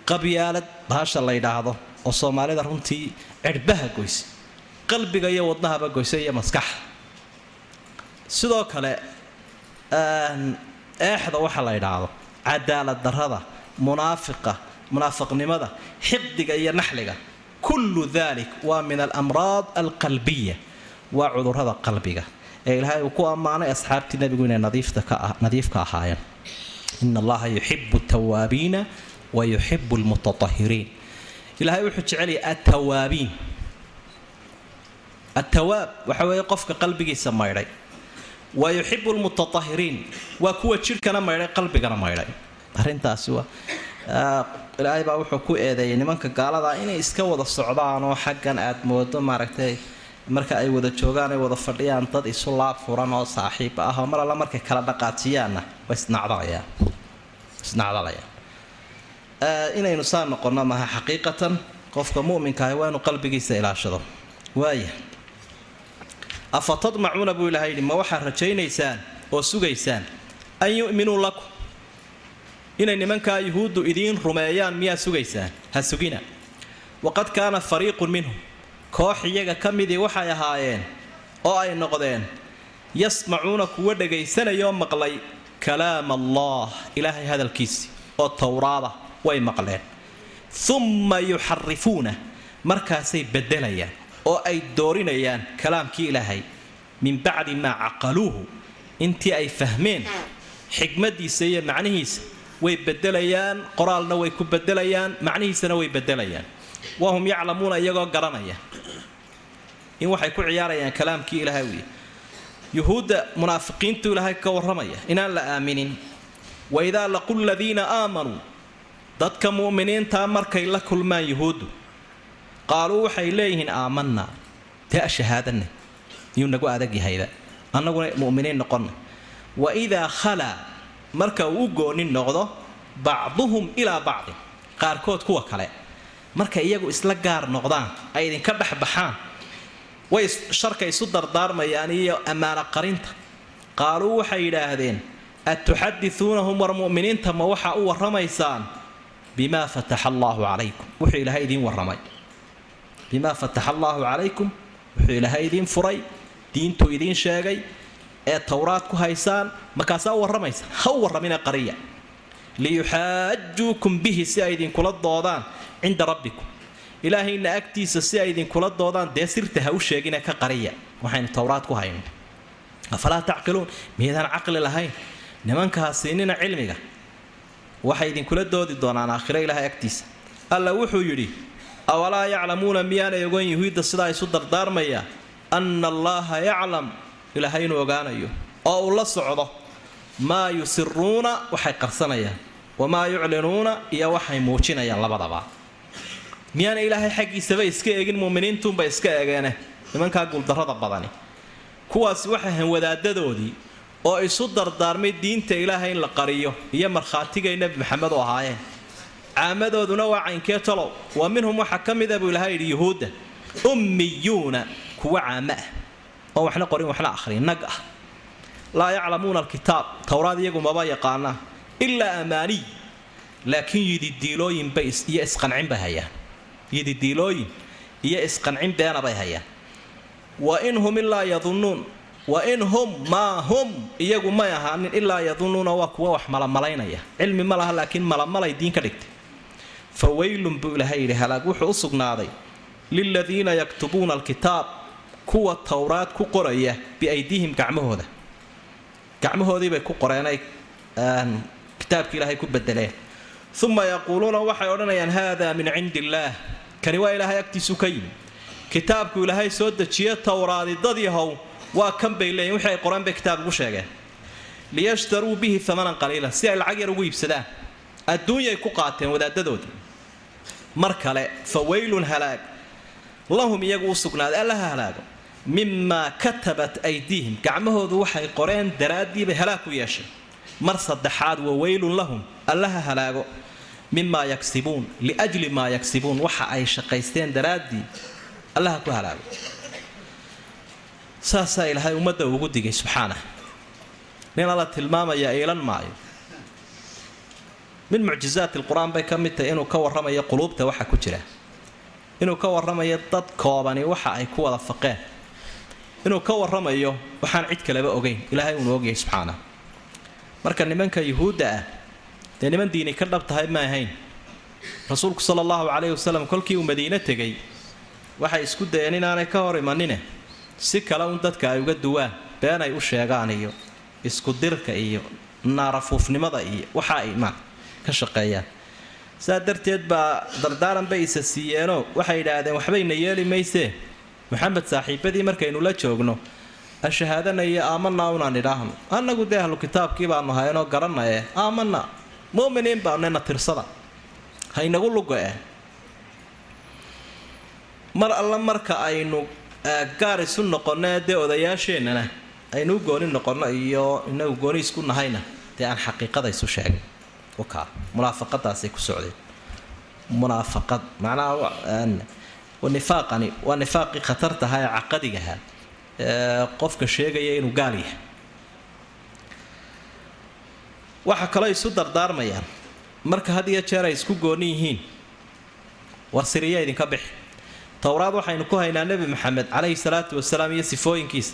qabyaalad bahasha la yidhaahdo oo soomaalida runtii cirhbaha goysa qalbiga iyo wadnahaba goysa iyo maskaxa sidoo kale eexda waxa la yidhaahdo cadaalad darrada munaafiqa munaafiqnimada xiqdiga iyo naxliga kullu dalik waa min alamraad alqalbiya waa cudurrada qalbiga. Ee ilaahay uu ku ammaanay asxaabtii nebigu inay nadiifka ahaayeen. In allaha yuxibu tawaabiina wa yuxibu lmutatahiriin ilaahay wuxuu jecelyahay atawaabiin atawaab waxa weeye qofka qalbigiisa maydhay. Wa yuxibu lmutatahiriin waa kuwa jidhkana maydhay qalbigana maydhay. Arrintaasi waa ilaahay baa wuxuu ku eedeeyay nimanka gaalada inay iska wada socdaan oo xaggan aad moodo maaragtay marka ay wada joogaan ay wada fadhiyaan dad isu laab furan oo saaxiib ah oo mar alla markay kala dhaqaajiyaanna way isnacdalayaan inaynu saa noqonno maha xaqiiqatan qofka mu'minka ahi waa inuu qalbigiisa ilaashado. Waaya afa tadmacuuna buu ilahay yidhi ma waxaad rajaynaysaan oo sugaysaan? An yu'minuu lakum inay nimankaa yuhuuddu idiin rumeeyaan miyaa sugaysaan? Ha sugina. Waqad kaana fariiqun minhum. Koox iyaga ka midii waxay ahaayeen oo ay noqdeen yasmacuuna kuwa dhagaysanayoo maqlay kalaam allah ilaahay hadalkiisi oo towraada way maqleen. Umma yuxarifuuna markaasay beddelayaan oo ay doorinayaan kalaamkii ilaahay. Min bacdi maa caqaluuhu intii ay fahmeen xikmadiisa iyo macnihiisa way beddelayaan qoraalna way ku beddelayaan macnihiisana way beddelayaan. Wahum yaclamuuna iyagoo garanaya. In waxay ku ciyaarayaan kalaamkii ilaahay wiy yuhuudda munaafiqiintu ilaahay ka warramaya inaan la aaminin. Wa idaa laqu ladiina aamanuu dadka mu'miniintaa markay la kulmaan yuhuuddu qaaluu waxay leeyihiin aamanaa dee shahaadana iyuu nagu adag yahayba annaguna mu'miniin noqonna. Wa idaa khalaa marka uu u goonin noqdo bacduhum ilaa bacdin qaarkood kuwa kale. Markay iyagu isla gaar noqdaan ay idinka dhex baxaan way sharka isu dardaarmayaan iyo ammaano qarinta. Qaaluu waxay yidhaahdeen atuxadisuunahum war mu'miniinta ma waxaa u warramaysaan? Bimaa fataxa allaahu calaykum wuxuu ilaahay idiin warramay. Bimaa fataxa allaahu calaykum wuxuu ilaahay idiin furay diintuu idiin sheegay ee towraad ku haysaan markaasaa u warramaysa ha u warramina qariya. Liyuxaajuukum bihi si ay idinkula doodaan cinda rabbikum. Ilaahayna agtiisa si ay idinkula doodaan dee sirta ha u sheegine ka qariya. Waxaynu towraad ku hayno afalaa tacqiluun miyaydaan caqli lahayn? Nimankaa siinina cilmiga waxay idinkula doodi doonaan aakhiro ilaahay agtiisa. Alla wuxuu yidhi awalaa yaclamuuna miyaanay ogan yuhuudda sidaa isu dardaarmaya? Anna allaaha yaclam ilaahay inuu ogaanayo oo uu la socdo maa yusiruuna waxay qarsanayaan wamaa yuclinuuna iyo waxay muujinayaan labadaba. Miyaana ilaahay xaggiisaba iska eegin muminiintuunba iska egeene nimankaa guuldarrada badani. Kuwaasi waxay ahayn wadaadadoodii oo isu dardaarmay diinta ilaahay in la qariyo iyo markhaatigay nebi maxamed u ahaayeen. Caamadooduna waa caynkee talow wa minhum waxaa ka mida buu ilahay yidhi yuhuudda ummiyuuna kuwa caamo ah oo waxna qorin waxna akhriin nag ah. Laa yaclamuuna alkitaab towraad iyagu maba yaqaanaa ilaa amaaniy laakiin yididiilooyinbay iyo isqancin bay hayaan. Yididiilooyin iyo isqancin beena bay hayaan. Wa in hum ilaa yadunnuun wa in hum maa hum iyagu may ahaanin ilaa yadunnuuna waa kuwa wax malamalaynaya cilmi ma laha laakiin malamalay diin ka dhigtay. Fa weylun buu ilaahay yidhi halaag wuxuu u sugnaaday liladiina yaktubuuna alkitaab kuwa towraad ku qoraya biaydiihim gacmahooda. Gacmahoodiibay ku qoreenay kitaabki ilaahay ku bedeleen. Uma yaquuluuna waxay odhanayaan haada min cindi illaah kani waa ilaahay agtiisu ka yimi kitaabku ilaahay soo dejiye towraadi dadii how waa kan bay leeyihiin wixii ay qoreen bay kitaab ugu sheegeen. Liyashtaruu bihi amanan qaliilan si ay lacag yar ugu iibsadaan. Adduunyay ku qaateen wadaadadoodii mar kale fa weylun halaag. Lahum iyagu u sugnaaday allaha halaago mimaa katabat aydiihim gacmahoodu waxay qoreen daraaddiibay halaag ku yeeshay. Mar saddexaad wa weylun lahum. Allaha halaago. Mimaa yagsibuun liajli maa yagsibuun waxa ay shaqaysteen daraaddii allaha ku halaago. Saasaa ilaahay ummadda ugu digay subxaanah. Nin alla tilmaamaya iilan maayo. Min mucjizaati lqur-aan bay ka mid tahay inuu ka warramayo quluubta waxa ku jira. Inuu ka warramayo dad koobani waxa ay ku wada faqeen inuu ka warramayo waxaan cid kaleba ogeyn. Ilaahay uunu ogyahay subxaanah marka nimanka yuhuudda ah dee niman diini ka dhab tahay ma ahayn. Rasuulku sala allahu calayhi wasalam kolkii uu madiine tegay waxay isku dayeen inaanay ka hor imanine. Si kale un dadka ay uga duwaan been ay u sheegaan iyo isku dirka iyo naarafuufnimada iyo waxa ay ma ka shaqeeyaan. Saa darteed baa dardaaran bay isa siiyeenoo waxay yidhaahdeen waxbayna yeeli maysee maxamed saaxiibadii markaynu la joogno ashahaadana iyo aamanaa unaan idhaahno annagu dee ahlu kitaabkii baanu haynoo garanaye aamana muminiin baanena tirsada. Haynagu lugo-e mar alla marka aynu gaar isu noqonno dee odayaasheennana aynu u gooni noqonno iyo inagu gooni isku nahayna dee aan xaqiiqada isu sheegin wakaa munaafaqadaasay ku socdeen. Munaafaqad macnaha nifaaqani waa nifaaqii khatartaha ee caqadigaha. Ee qofka sheegaya inuu gaal yahay. Waxa kaloo isu dardaarmayaan. Marka had iyo jeer ay isku gooni yihiin war siriya idinka bixi. Towraad waxaynu ku haynaa nebi maxamed calayhi salaatu wasalaam iyo sifooyinkiisa.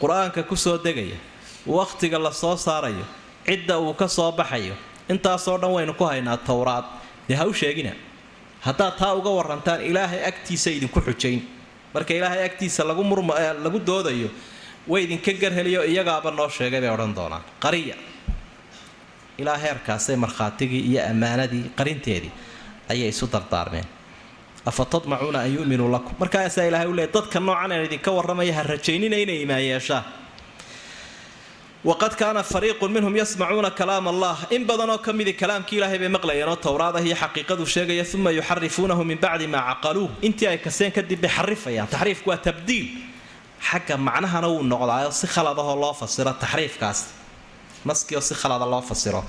Qur'aanka ku soo degaya wakhtiga la soo saarayo cidda uu ka soo baxayo. Intaasoo dhan waynu ku haynaa towraad dee ha u sheegina haddaad taa uga warantaan ilaahay agtiisa idinku xujayn. Marka ilaahay agtiisa lagu murma lagu doodayo way idinka garheliyo iyagaaba noo sheegay bay odhan doonaan. Qariya. Ilaa heerkaasay markhaatigii iyo ammaanadii qarinteedii ayay isu dardaarmeen. Afa tadmacuuna an yu'minuu lakum. Markaasaa ilahay u leey dadka noocan aan idinka warramaya ha rajaynina inay imaan yeeshaan waqad kaana fariiqun minhum yasmacuuna kalaam allah in badanoo ka midi kalaamkii ilaahay bay maqlayeenoo towraadah iyo xaqiiqadu sheegaya uma yuxarifuunahu min bacdi maa caqaluuh intii ay kaseen kadib bay xarifayaan taxriifku waa tabdiil xagga macnahana wuu noqdaayo si khaladahoo loo fasiro taxriifkaas naskioo si khalada loo fasiro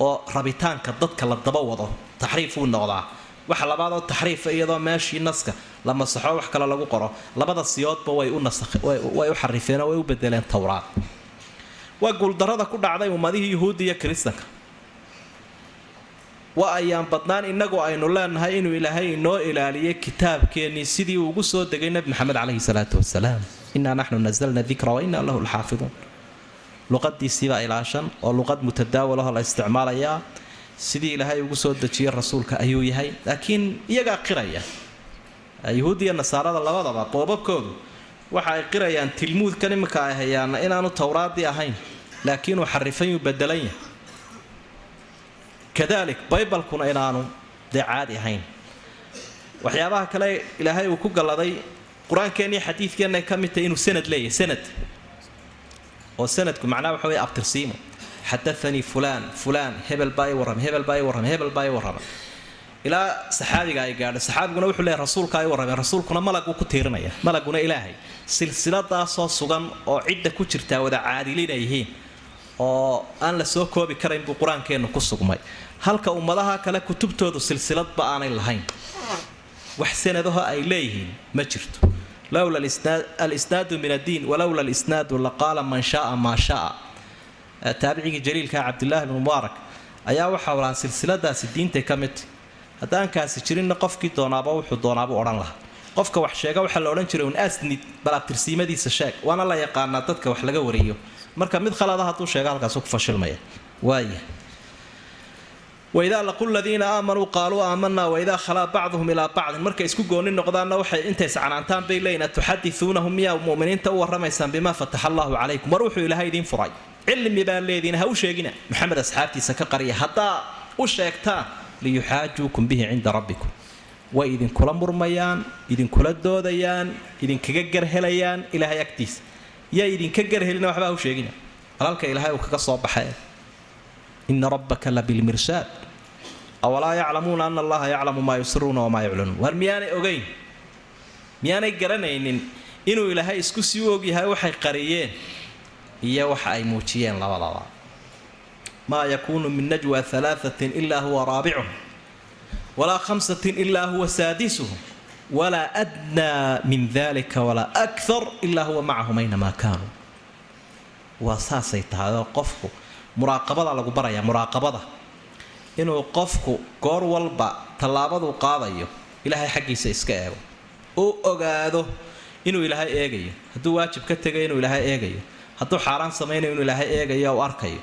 oo rabitaanka dadka la daba wado taxriif wuu noqdaa waxa labaadoo taxriifa iyadoo meeshii naska la masaxo wax kale lagu qoro labada siyoodba way u xarifeenoo way u bedeleen towraad waa guuldarada ku dhacday ummadihii yuhuudda iyo kiristanka. Waa ayaan badnaan innagu aynu leenahay inuu ilaahay inoo ilaaliyay kitaabkeennii sidii uu ugu soo degay nebi maxamed caleyhi salaatu wasalaam innaa naxnu nasalna dikra wa innaa lahu lxaafiduun. Luqadiisiibaa ilaashan oo luqad mutadaawalahoo la isticmaalayaa sidii ilaahay ugu soo dejiyey rasuulka ayuu yahay. Laakiin iyagaa qiraya. Yuhuuddiiyo nasaarada labadaba boobabkoodu waxa ay qirayaan tilmuudkan iminka ay hayaana inaanu towraadii ahayn laakiin uu xarifanyuu bedelan yahay. Kadalik baybalkuna inaanu dee caadi ahayn. Waxyaabaha kale ilaahay uu ku galladay qur'aankeenniyo xadiidkeenna ka mid tahay inuu sanad leeyahay sanad. Oo sanadku macnaha waxa wey abtirsiimo. Xadaanii fulaan fulaan hebel baa i warramay hebel baa i warramay hebel baa i warramay ilaa saxaabiga ay gaadho saxaabiguna wuxuu leeyahy rasuulka ay warramay rasuulkuna malaguu ku tiirinaya malaguna ilaahay. Silsiladaasoo sugan oo cidda ku jirtaa wada caadilin ay yihiin oo aan la soo koobi karayn buu qur'aankeennu ku sugmay. Halka ummadaha kale kutubtoodu silsiladba aanay lahayn. Wax sanadaho ay leeyihiin ma jirto. Lowla alisnaadu min addiin walowla alisnaadu laqaala man shaaa maa shaa. Taabicigii jaliilka cabdilaahi bn mubaarak ayaa waxau lahaa silsiladaasi diintay ka midta haddaankaasi jirinna qofkii doonaaba wuxuu doonaabuu odhan lahaa. Qofka wax sheega waxaa la odhan jiray un asnid bal abtirsiimadiisa sheeg. Waana la yaqaanaa dadka wax laga wariyo marka mid khalada hadduu sheega halkaasu ku fashilmaya. Waaya waidaa laqu ladiina aamanuu qaaluu aamanaa waidaa khalaa bacduhum ilaa bacdin. Markay isku gooni noqdaanna waxay intay iscanaantaan bay leeyiin atuxadisuunahum miyaa muminiinta u warramaysaan bimaa fataxa allaahu calaykum? War wuxuu ilaahay idiin furay. Cilmi baa leediin ha u sheegina. Maxamed asxaabtiisa ka qariya haddaa u sheegtaan liyuxaajuukum bihi cinda rabbikum. Way idinkula murmayaan idinkula doodayaan idinkaga garhelayaan ilaahay agtiisa. Yaa idinka garhelina waxba ha u sheegina. Alalka ilaahay uu kaga soo baxay. Ina rabbaka la bilmirsaad awalaa yaclamuuna ana allaha yaclamu maa yusiruuna wamaa yuclinuun. War miyaanay ogeyn? Miyaanay garanaynin inuu ilaahay isku sii ogyahay waxay qariyeen? Iyo waxa ay muujiyeen labadaba maa yakuunu min najwa alaaثatin ilaa huwa raabicuhum walaa khamsatin ilaa huwa saadisuhum walaa adnaa min dalika walaa akthar ilaa huwa macahum aynamaa kaanuu waa saasay tahay oo qofku muraaqabada lagu baraya muraaqabada inuu qofku goor walba tallaabaduu qaadayo ilaahay xaggiisa iska eego uu ogaado inuu ilaahay eegayo hadduu waajib ka tegayo inuu ilaahay eegayo hadduu xaaraan samaynayo inuu ilaahay eegayo u arkayo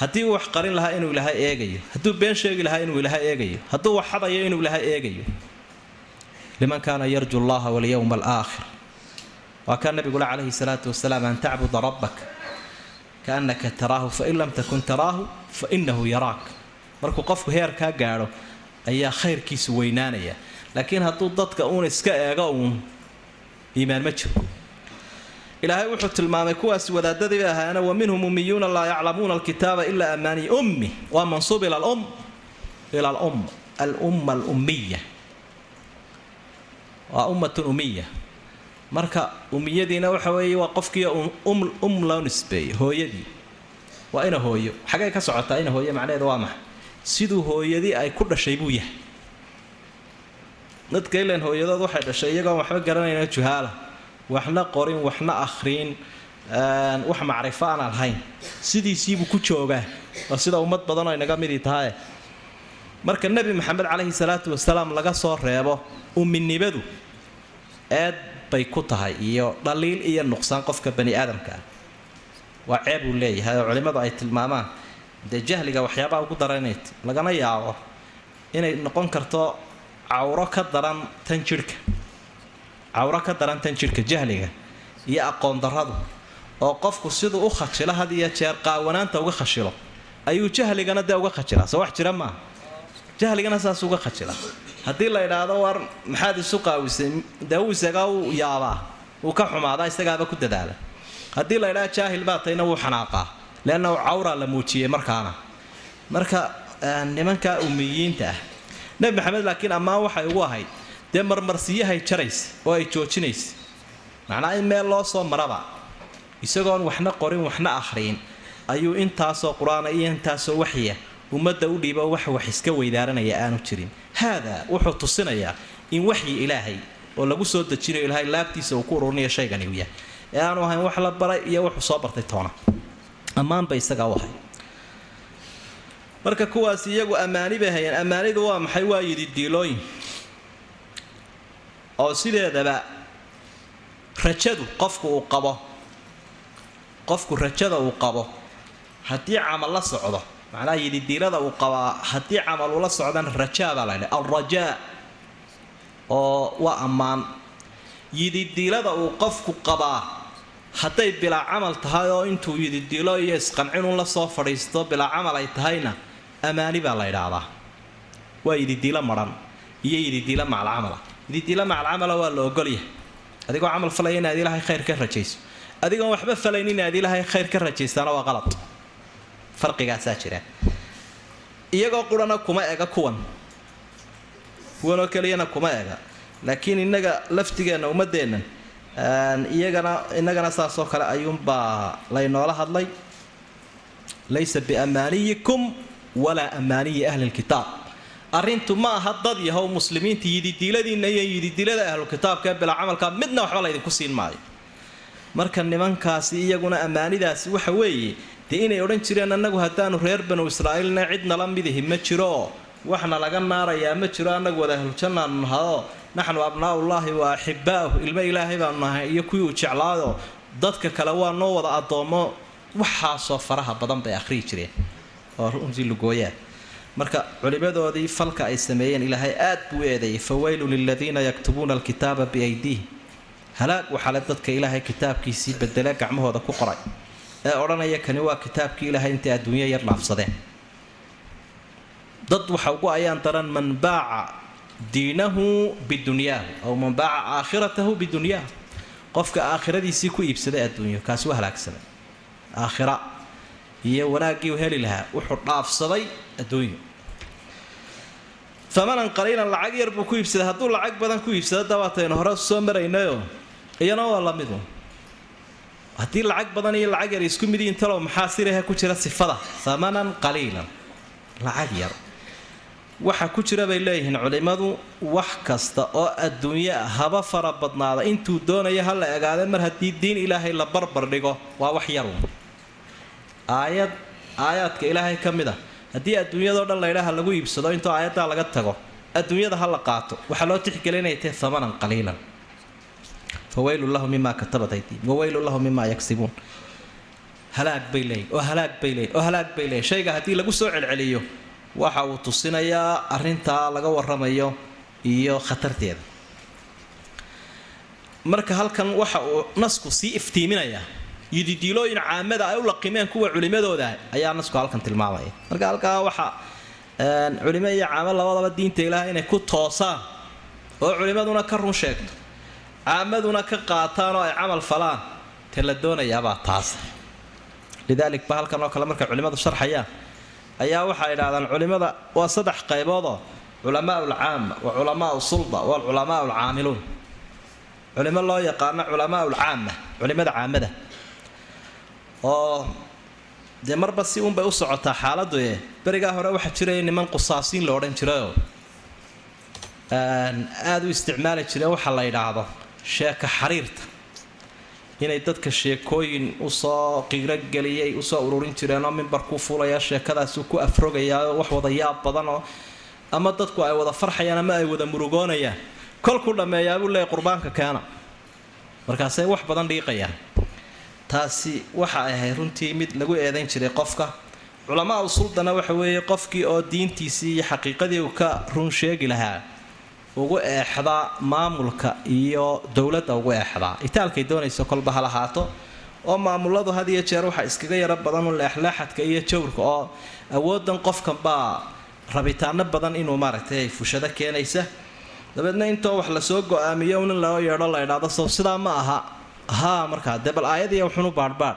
haddii uu wax qarin lahaa inuu ilaahay eegayo hadduu been sheegi lahaa inuu ilaahay eegayo hadduu wax xadayo inuu ilaahay eegayo. Liman kaana yarju allaha walyowma alaakhir waa kaa nabigula calayhi salaatu wasalaam an tacbuda rabbak kaannaka taraahu fain lam takun taraahu fa inahu yaraak. Markuu qofku heerkaa gaadho ayaa khayrkiisu weynaanaya. Laakiin hadduu dadka uun iska eego uun iimaan ma jiro ilaahay wuxuu tilmaamay kuwaasi wadaadadii ahaana wa minhum ummiyuuna laa yaclamuuna alkitaaba ilaa amaani ummi. Waa mansuub ila lum ila alum alumma alummiya waa ummatun ummiya marka ummiyadiina waxa weeye waa qofkii um loo nisbeeyey hooyadii. Waa ina hooyo. Xagay ka socotaa ina hooyo macnaheedu waa maxay? Siduu hooyadii ay ku dhashay buu yahay. Dadka ilan hooyadood waxay dhashay iyagoon waxba garanayna juhaala waxna qorin waxna akhriin wax macrifo aan lahayn. Sidiisiibuu ku joogaa oo sida ummad badan oo inaga midii tahaye marka nebi maxamed caleyhi salaatu wasalaam laga soo reebo umminimadu eed bay ku tahay iyo dhaliil iyo nuqsaan qofka bani aadamka ah. Waa ceeb uu leeyahay oo culimmadu ay tilmaamaan. Dee jahliga waxyaabaha ugu daranayt lagana yaabo inay noqon karto cawro ka daran tan jidhka cawro ka daran tan jidhka jahliga iyo aqoon darradu oo qofku siduu u khajilo had iyo jeer qaawanaanta uga khashilo ayuu jahligana dee uga khajilaa soo wax jira maaha jahligana saas uga khajila haddii la idhaahdo war maxaad isu qaawisay? Dee uu isagaa u yaabaa? Wuu ka xumaadaa? Isagaaba ku dadaala. Haddii la idhaha jaahil baa tayna wuu xanaaqaa leanna cawraa la muujiyey markaana. Marka nimanka ummiyiinta ah nebi maxamed laakiin ammaan waxay ugu ahayd dee marmarsiyahay jaraysa oo ay joojinaysa macnaa in meel loo soo maraba. Isagoon waxna qorin waxna akhriin ayuu intaasoo qur'aana iyo intaasoo waxya ummadda u dhiibo wax wax iska weydaaranaya aanu jirin. Haadaa wuxuu tusinayaa in waxyi ilaahay oo lagu soo dejinayo ilaahay laabtiisa uu ku ururinayo shaygani yahay. Ee aanu ahayn wax la baray iyo wuxuu soo bartay toona. Ammaanba isagaa u ahay marka kuwaas iyagu ammaani bay hayeen. Ammaanidu waa maxay? Waa yidhi diilooyin oo sideedaba rajadu qofku uu qabo? Qofku rajada uu qabo haddii camal la socdo macnaha yididiilada uu qabaa haddii camal ula socdana rajaa baa la ydhaha alrajaa oo waa ammaan. Yididiilada uu qofku qabaa hadday bilaa camal tahay oo intuu yididiilo iyo isqancinun la soo fadhiisto bilaa camal ay tahayna ammaani baa la ydhaahdaa waa yididiilo maran iyo yididiilo macalcamala yididiilo macalcamala waa la ogolyahay. Adigoo camal falaya inaad ilaahay khayr ka rajayso. Adigoon waxba falayn inaad ilaahay khayr ka rajaystaana waa qalad farqigaasaa jira. Iyagoo laakiin innaga laftigeenna ummadeennan iyagana innagana saasoo kale ayuunbaa laynoola hadlay. Laysa biamaaniyikum walaa amaaniyi ahli lkitaab arrintu ma aha dad yahow muslimiinta yididiiladiinna iyo yididilada ahlukitaabka ee bilaa camalka midna waxba laydinku siin maayo. Marka nimankaasi iyaguna ammaanidaasi waxa weeye dee inay odhan jireen annagu haddaanu reer banu israa'iilna cidnala midihi ma jirooo waxna laga naarayaa ma jiro annagu wada ahlujannaanu nahadoo naxnu abnaa'ullaahi wa axibbaa'uhu ilmo ilaahay baanu nahay iyo kuwii uu jeclaayoo dadka kale waa noo wada addoommo waxaasoo faraha badan bay akhriyi jireen. Oo runtii lugooyaa marka culimmadoodii falka ay sameeyeen ilaahay aad buu u eedeeyay fawaylu liladiina yaktubuuna alkitaaba biaydiihim halaag waxaale dadka ilaahay kitaabkiisii bedele gacmahooda ku qoray. Ee odhanaya kani waa kitaabkii ilaahay intay adduunyo yar dhaafsadeen dad waxa ugu ayaan daran man baaca diinahu bidunyaahu aw man baaca aakhiratahu bidunyaahu qofka aakhiradiisii ku iibsaday adduunyo kaasi waa halaagsamay aakhira iyo wanaaggii u heli lahaa. Wuxuu dhaafsaday adduunyo. Famanan qaliilan lacag yar buu ku iibsaday hadduu lacag badan ku iibsado dabaataynu hore soo maraynayo. Iyana waa lamidu haddii lacag badan iyo lacag yar isku mid yihiin talow maxaa siraha ku jira sifada? Thamanan qaliilan lacag yar. Waxa ku jira bay leeyihiin culimmadu wax kasta oo adduunyo ah haba fara badnaada. Intuu doonaya ha la egaade mar haddii diin ilaahay la barbar dhigo waa wax yarun aayad aayaadka ilaahay ka mid a haddii adduunyadao dhan laydhaha lagu iibsado intoo aayaddaa laga tago adduunyada ha la qaato. Waxaa loo tixgeliya inay tahay thamanan qaliilan. Fawaylu lahu mima katabat aydiim wawaylu lahu mima yagsibuun halaag bay leeyihiin oo halaag bay leeyihiin oo halaag bay leeyihiin. Shayga haddii lagu soo celceliyo waxa uu tusinayaa arrintaa laga waramayo iyo khatarteeda. Marka halkan waxa uu nasku sii iftiiminayaa yididiilooyin caamada ay u laqimeen kuwa culimadooda ayaa nasku halkan tilmaamaya. Marka halkaa waxa culimo iyo caamo labadaba diinta ilaah inay ku toosaan oo culimaduna ka run sheegto caamaduna ka qaataan oo ay camal falaan te la doonayaabaa taas. Lidaalik ba halkan oo kale markay culimmadu sharxayaan ayaa waxay idhahdaan culimmada waa saddex qayboodoo culamaa ulcaama wa culamaau sulda waalculamaa alcaamiluun culimo loo yaqaano culamaa ulcaama culimada caamada oo. Dee marba si unbay u socotaa xaaladu ee berigaa hore waxaa jiraya niman qusaasiin la odhan jirayoo aada u isticmaali jireen waxaa la yidhaahdo sheeka xariirta. Inay dadka sheekooyin u soo qiiro geliyay u soo ururin jireenoo mimbarkuu fulaya sheekadaasuu ku afrogayaa wax wada yaab badanoo ama dadku ay wada farxayaan ama ay wada murugoonayaan. Kolkuu dhammeeyaabuu leeya qurbaanka keena. Markaasay wax badan dhiiqayaan taasi waxa ay ahayd runtii mid lagu eedayn jiray qofka. Culamaa usuldana waxa weeye qofkii oo diintiisii iyo xaqiiqadii uu ka run sheegi lahaa ugu eexdaa maamulka iyo dowladda ugu eexdaa. Itaalkay doonayso kolba ha lahaato oo maamuladu had iyo jeer waxaa iskaga yaro badan un leexleexadka iyo jawrka oo awoodan qofkan baa rabitaano badan inuu maaragtay fushado keenaysa. Dabeedna intoo wax la soo go'aamiyo in loo yeedho la idhaado sow sidaa ma aha haa markaa dee bal aayad iyo wuxuunu baadhbaadh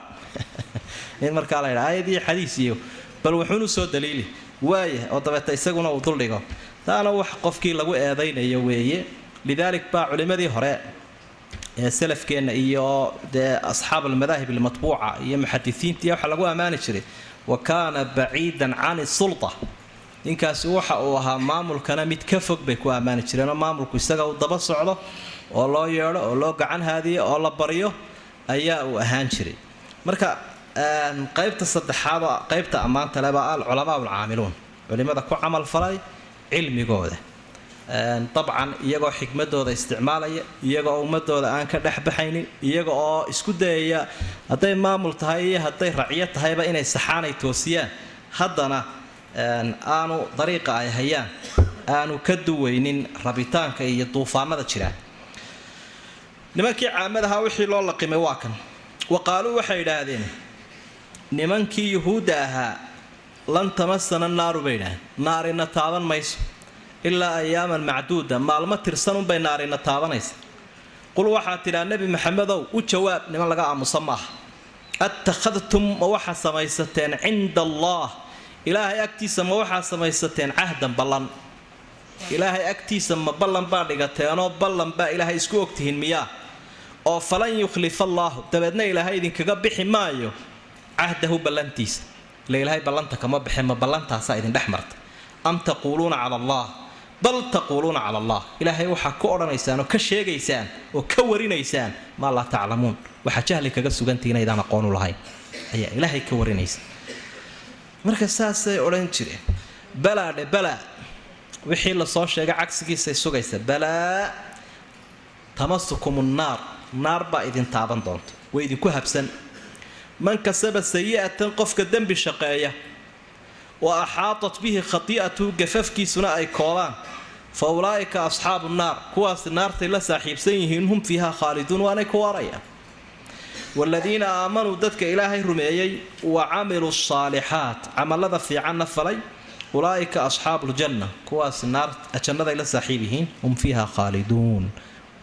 in markaa la ydha aayad iyo xadiis iyo bal wuxuunu soo daliili. Waaya oo dabeeta isaguna uu duldhigo taana wax qofkii lagu eedaynayo weeye. Lidaalik baa culimmadii hore ee salafkeenna iyo dee asxaab almadaahib almatbuuca iyo muxadisiinta iyo waxaa lagu ammaani jiray wa kaana baciidan can sulta. Ninkaasi waxa uu ahaa maamulkana mid ka fog bay ku ammaani jireenoo maamulku isaga uu daba socdo oo loo yeedho oo loo gacan haadiyo oo la baryo ayaa uu ahaan jiray. Marka qaybta saddexaad qaybta ammaanta leba al culamaa alcaamiluun culimada ku camal falay cilmigooda. Dabcan iyagoo xikmadooda isticmaalaya iyaga oo ummadooda aan ka dhexbaxaynin iyaga oo isku dayaya hadday maamul tahay iyo hadday racyo tahayba inay saxaanay toosiyaan haddana aanu dariiqa ay hayaan aanu ka duweynin rabitaanka iyo duufaanada jira nimankii caamadahaa wixii loo laqimay waa kan. Wa qaaluu waxay idhaahdeen nimankii yuhuudda ahaa lan tamasana naaru bay idhaaheen naarina taaban mayso. Ilaa ayaaman macduuda maalmo tirsanunbay naarina taabanaysa. Qul waxaad tidhaa nebi maxamedow u jawaab niman laga aamusa ma aha. Attakhadtum ma waxaa samaysateen cinda allah ilaahay agtiisa ma waxaa samaysateen cahdan ballan. Ilaahay agtiisa ma ballan baa dhigateenoo ballan baa ilaahay isku ogtihiin miyaa oo falan yukhlifa allaahu dabeedna ilaahay idinkaga bixi maayo cahdahu ballantiisa. Ila ilaahay ballanta kama bixin ma ballantaasaa idin dhex marta. Am taquuluuna cala allah? Bal taquuluuna cala allah? Ilaahay waxaa ku odhanaysaan oo ka sheegaysaan oo ka warinaysaan maa laa taclamuun. Waxaa jahli kaga sugantihi inaydaan aqoonu lahayn. Ayaa ilaahay ka warinaysa marka saasay odhan jireen. Balaa dhe balaa wixii la soo sheegay cagsigiisay sugaysa. Balaa tamasukum nnaar naar baa idin taaban doonta way idinku habsan. Man kasaba sayi'atan qofka dembi shaqeeya wa axaatat bihi khati'atuhu gafafkiisuna ay koobaan fa ulaa'ika asxaabu nnaar kuwaasi naartay la saaxiibsan yihiin hum fiiha khaaliduun waanay ku waarayaan. Waaladiina aamanuu dadka ilaahay rumeeyey wa camiluu saalixaat camallada fiicanna falay ulaa'ika asxaabu ljanna kuwaasi naar jannaday la saaxiib yihiin hum fiiha khaaliduun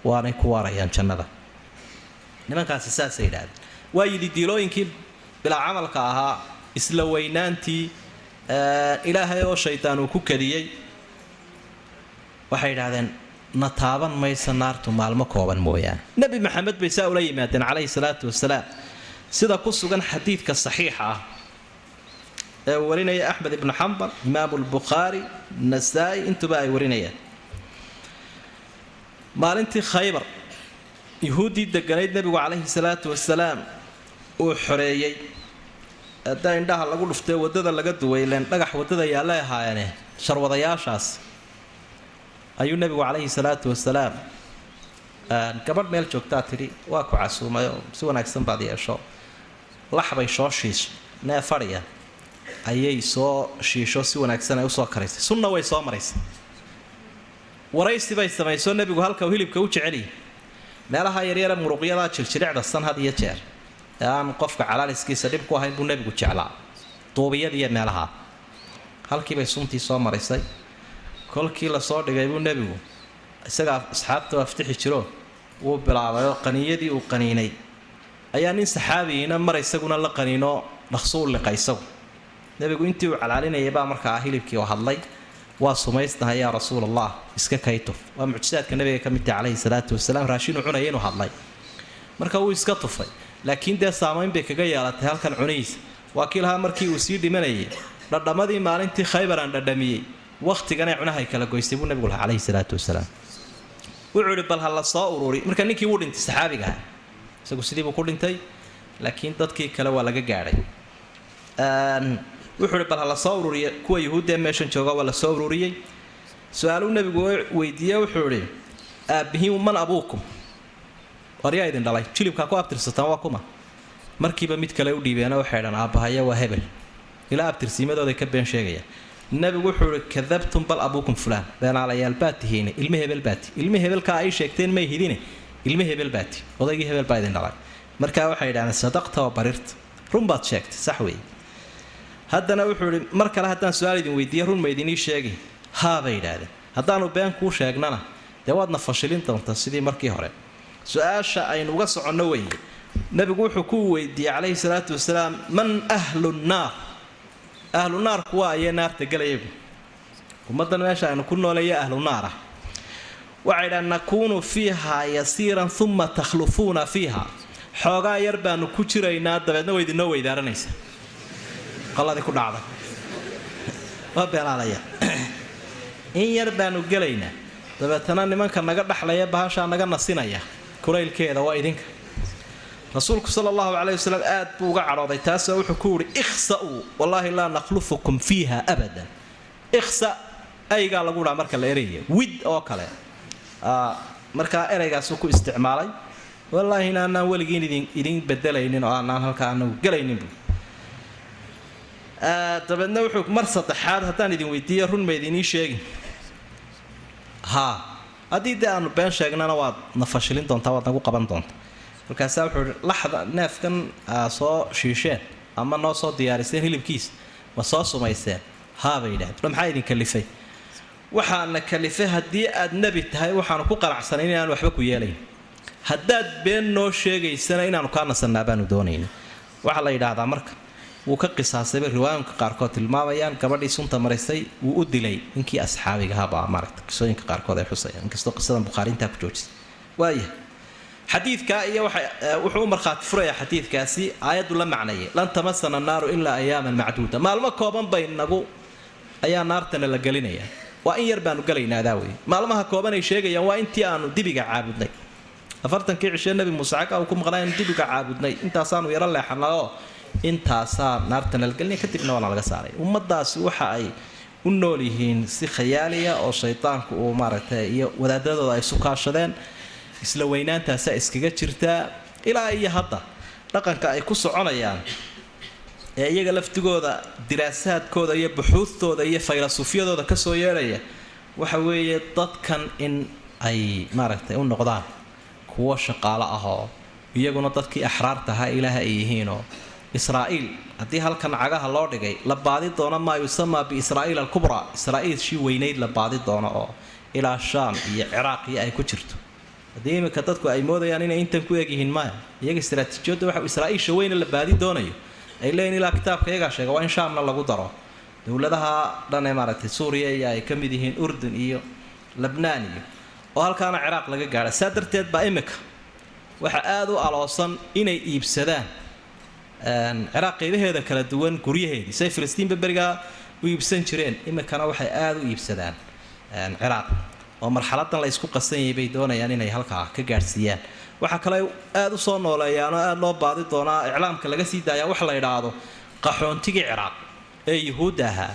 waanay ku waarayaan jannada nimankaasi saasay yidhahdeen. Waa yidhi diilooyinkii bilaa camalka ahaa isla weynaantii ilaahay oo shaydaan uu ku kadiyey waxay yidhaahdeen na taaban maysa naartu maalmo kooban mooyaane. Nebi maxamed bay saa ula yimaadeen calayhi salaatu wasalaam sida ku sugan xadiidka saxiixa ah ee uu warinaya axmed ibnu xambal imaamu lbukhaari nasaa-i intuba ay warinayaan. Maalintii khaybar yuhuuddii deganayd nebigu calayhi salaatu wasalaam uu xoreeyey. Hadda indhaha lagu dhuftee waddada laga duway leen dhagax waddada yaallay ahaayeene sharwadayaashaas. Ayuu nebigu calayhi salaatu wasalaam gabadh meel joogtaa tidhi waa ku casuumay oo si wanaagsan baad yeesho. Laxbay soo shiishay nee ayay soo shiisho si wanaagsan ay u soo karaysay sunna way soo maraysay. Waraysi bay samaysoo nebigu halka uu hilibka u jeceliyay meelaha yaryara muruqyadaa jiljiricda san had iyo jeer. Ee aan qofka calaaliskiisa dhib ku ahayn buu nebigu jeclaa duubiyadiiyo meelaha. Halkiibay suntii soo maraysay kolkii la soo dhigay buu nebigu isagaa asxaabta aftixi jiro wuu bilaabayoo qaniiyadii uu qaniinay. Ayaa nin saxaabigiina mar isaguna la qaniinoo dhaqsuu liqa isagu. Nebigu intii uu calaalinayay baa markaa hilibkii oo hadlay waa sumaysnahay yaa rasuul allah iska kaytuf waa mucjisaadka nabiga ka midtahi calayhi salaatu wasalaam raashinuu cunaya inuu hadlay. Marka wuu iska tufay laakiin dee saamayn bay kaga yeelatay halkan cunihiisa. Waa kii lahaa markii uu sii dhimanayay dhadhamadii maalintii khaybar aan dhadhamiyey wakhtiganay cunahay kala goystay buu nabigu lahaa calayhi salaatu wasalaam. Wuxuu ihi bal ha soo ururi marka ninkii wuu dhintay saxaabigaha isagu sidii buu ku dhintay laakiin dadkii kale waa laga gaadhay wuxuu ihi bal ha la soo ururiya kuwa yuhuuddaee meeshan jooga waa la soo ururiyey. Su'aaluu nebigu weydiiye wuxuu idhi aabbihiin man abuukum waryaa idin dhalay jilibkaa ku abtirsataan waa kuma. Markiiba mid kale u dhiibeena waxay dhan aabbahaya waa hebel. Ilaa abtirsiimadooday ka been sheegayaan nebigu wuxuu ihi kadabtum bal abuukum fulaan. Beenaalayaal baad tihiine ilme hebel baati ilme hebelkaa ay sheegteen may hidine. Ilme hebel baati odaygii hebel baa idin dhalay. Markaa waxay idhahdeen sadaqta oo barirta. Run baad sheegtay sax weeye haddana wuxuu ihi mar kale haddaan su'aal idin weydiiye run ma idinii sheegi. Haa bay idhaahdeen haddaanu been kuu sheegnana dee waadna fashilin doontaa sidii markii hore. Su'aasha aynu uga soconno weeye. Nebigu wuxuu ku weydiiyey calayhi salaatu wasalaam man ahlu nnaar ahlu naarku waa ayee naarta gelayagu. Ummaddan meesha aynu ku nooleeya ahlu naar ah waxay dhahan nakuunu fiiha yasiiran uma takhlufuuna fiiha. Xoogaa yar baanu ku jiraynaa dabeedna way idinoo weydaaranaysaa qalladii ku dhacday waa beenaalaya in yar baanu gelaynaa dabeetana nimanka naga dhaxlaya bahashaa naga nasinaya kulaylkeeda waa idinka rasuulku sala allahu caleyhi wasalam aad buu uga cadhooday taasoo wuxuu ku yihi ikhsa'uu wallaahi laa nakhlufukum fiiha abadan ikhsa aygaa lagu dhaa marka la eraya wid oo kale. Markaa ereygaasuu ku isticmaalay wallaahi in aanaan weligiin idin idin bedelaynin oo aanaan halkaa anagu gelayninbu dabeedna wuxuu mar saddexaad haddaan idin weydiiyo run ma idinii sheegin. Haa haddii dee aanu been sheegnana waad na doontaa waad nagu qaban doontaa. Markaasaa wuxuu ihi laxda neefkan aa soo shiisheen ama noo soo diyaariseen hilibkiisa ma soo sumayseen haa yidhahdeen. Ma maxaa idin kalifay? Waxaana kalifay haddii aad nebi tahay waxaanu ku qanacsanayn inaan waxba ku yeelayn. Haddaad been noo sheegaysana inaanu kaa nasannaa baanu doonaynin waxaa la yidhaahdaa marka wuu ka qisaasayba riwaayinka qaarkood tilmaamayaan gabadhii sunta marisay wuu u dilay. Ninkii asxaabigahabaa qisooyinka qaarkood ay xusayaan. Inkastoo qisadan bukhaari intaa ku joojisay. Waaya xadiidkaa iyo wuxuu u markhaati furayaa xadiidkaasi aayaddu la macnayay lan tamasana annaaru ilaa ayaaman macduuda. Maalmo kooban bay nagu ayaa naartana la gelinayaa waa in yar baanu gelaynaa adaa wey maalmaha kooban ay sheegayaan waa intii aanu dibiga caabudnay. Afartankii cishee nebi muuse cagga uu ku maqnaa anu dibiga caabudnay. Intaasaanu yaro leexanayoo intaasaa naartana la gelinaya kadibna waana laga saaray. Ummadaasi waxa ay u nool yihiin si khayaaliya oo shaydaanku uu maaragtay iyo wadaadadooda ay sukaashadeen isla weynaantaasa iskaga jirtaa ilaa iyo hadda dhaqanka ay ku soconayaan ee iyaga laftigooda diraasaadkooda iyo buxuudtooda iyo faylasufyadooda ka soo yeedhaya waxa weeye dadkan in ay maaragtay u noqdaan kuwo shaqaalo ah oo iyaguna dadkii axraarta ahaa ilaaha ay yihiinoo israa'iil haddii halkan cagaha loo dhigay la baadi doono maa yusamaa biisraa'iil alkubraa israa'iil shii weynayd la baadi doono oo ilaa shaam iyo ciraaq iyo ay ku jirto. Haddii iminka dadku ay moodayaan inay intan ku egyihiin maya iyaga istaraatiijiyadda waxa israa'iisha weyne la baadi doonayo. Ay leeyihiin ilaa kitaabka iyagaa sheega waa in shaamna lagu daro. Dowladaha dhan ee maaragtay suuriya iyo ay ka mid yihiin urdun iyo labnaan iyo oo halkaana ciraaq laga gaadha. Saa darteed baa imika waxa aada u aloosan inay iibsadaan ciraaq qeybaheeda kala duwan guryaheedii say filistiinba berigaa u iibsan jireen. Imikana waxay aada u iibsadaan. Ciraaq oo marxaladan la ysku qasanyay bay doonayaan inay halkaa ka gaadhsiiyaan. Waxaa kale aada u soo nooleeyaan oo aada loo baadi doonaa iclaamka laga sii daayaa wax la idhaahdo qaxoontigii ciraaq ee yuhuudda ahaa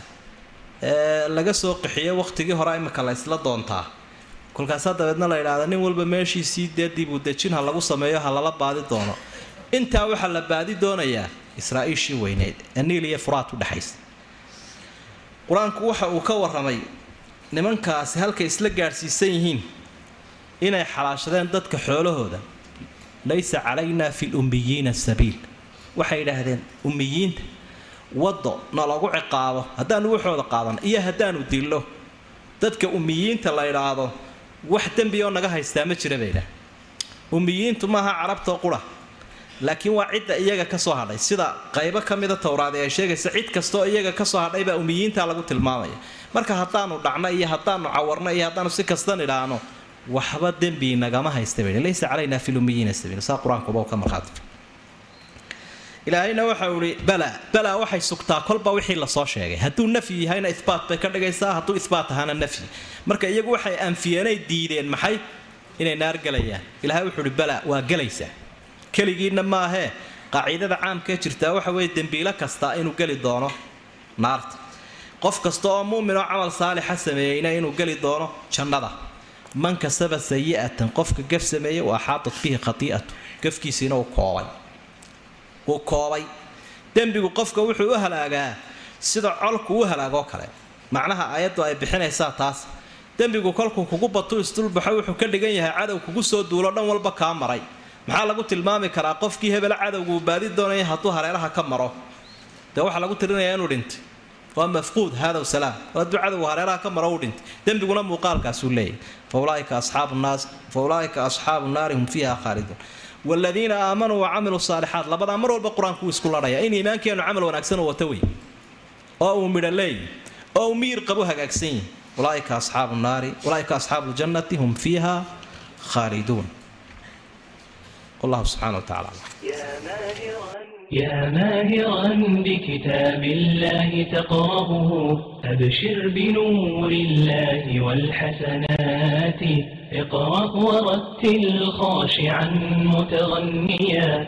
laga soo qaxiyo wakhtigii hore imika la doontaa. Kolkaasaa dabeedna la idhaahda nin walba meeshiisii dee dibudejin ha lagu sameeyo ha lala baadi doono intaa waxaa la baadi doonayaa israa'iishii weyneyd ee niil iyo furaat u dhexaysa qur'aanku waxa uu ka warramay nimankaasi halkay isla gaadhsiisan yihiin inay xalaashadeen dadka xoolahooda laysa calaynaa fi lummiyiina sabiil. Waxay idhaahdeen ummiyiinta waddo nalagu ciqaabo haddaanu waxooda qaadano iyo haddaanu dillo. Dadka ummiyiinta la idhaahdo wax dembi oo naga haystaa ma jira bay idhaah ummiyiintu maaha carabtoo qura laakiin waa cidda iyaga ka soo hadhay. Sida qaybo ka mida towraadi ay sheegaysa cid kastaoo iyaga ka soo hadhay baa ummiyiinta lagu tilmaamaya. Marka haddaanu dhacno iyo haddaanu cawarno iyo haddaanu si kastan idhaahno waxba dembi nagama haysta bay laysa calaynaa fi sabiil saa qur'aankuba ka markhaati. Ilaahayna waxau ihi bala bala waxay sugtaa kolba wixii la soo sheegay. Hadduu nafyi yahayna ihbaat bay ka dhigaysaa hadduu ihbaat ahaana nafyi marka iyagu waxay anfiyeenay diideen maxay? Inay naar gelayaan ilahay wuxuu ihi bala waa gelaysaa keligiinna maahee qaaciidada caamkaee jirtaa waxa weeye dembiilo kasta inuu geli doono naarta. Qof kasta oo mu'min oo camal saalixa sameeyeyna inuu geli doono jannada. Man kasaba sayi'atan qofka gaf sameeyey wa axaatat bihi khatii'atu gafkiisiina uu koobay. Uu koobay. Dembigu qofka wuxuu u halaagaa sida colku u halaagoo kale. Macnaha aayaddu ay bixinaysaa taas. Dembigu kolkuu kugu batu isdulbaxo wuxuu ka dhigan yahay cadow kugu soo duulo dhan walba kaa maray maxaa lagu tilmaami karaa qofkii hebel cadowgu uu baadi doonaya hadduu hareeraha ka maro? Dee waxaa lagu tirinayaa inuu dhintay waa mafquud haadaw salaam. Hadduu cadowgu hareeraha ka maro uu dhintay dembiguna muuqaalkaasuu leeyahy fa ulaaika asxaabu naari hum fiiha khaaliduun waaladiina aamanuu wacamiluu saalixaat labadaa mar walba qur'aanku uu isku ladhaya in iimaankeenu camal wanaagsan wata wey oo uu midho leeyahy oo uu miyir qabu hagaagsan yihi ulaaika asxaabu naari ulaaika asxaabu ljannati hum fiiha khaaliduun والله سبحانه وتعالى يا ماهرا بكتاب الله تقرأه أبشر بنور الله والحسنات اقرأ ورتل خاشعا متغنيا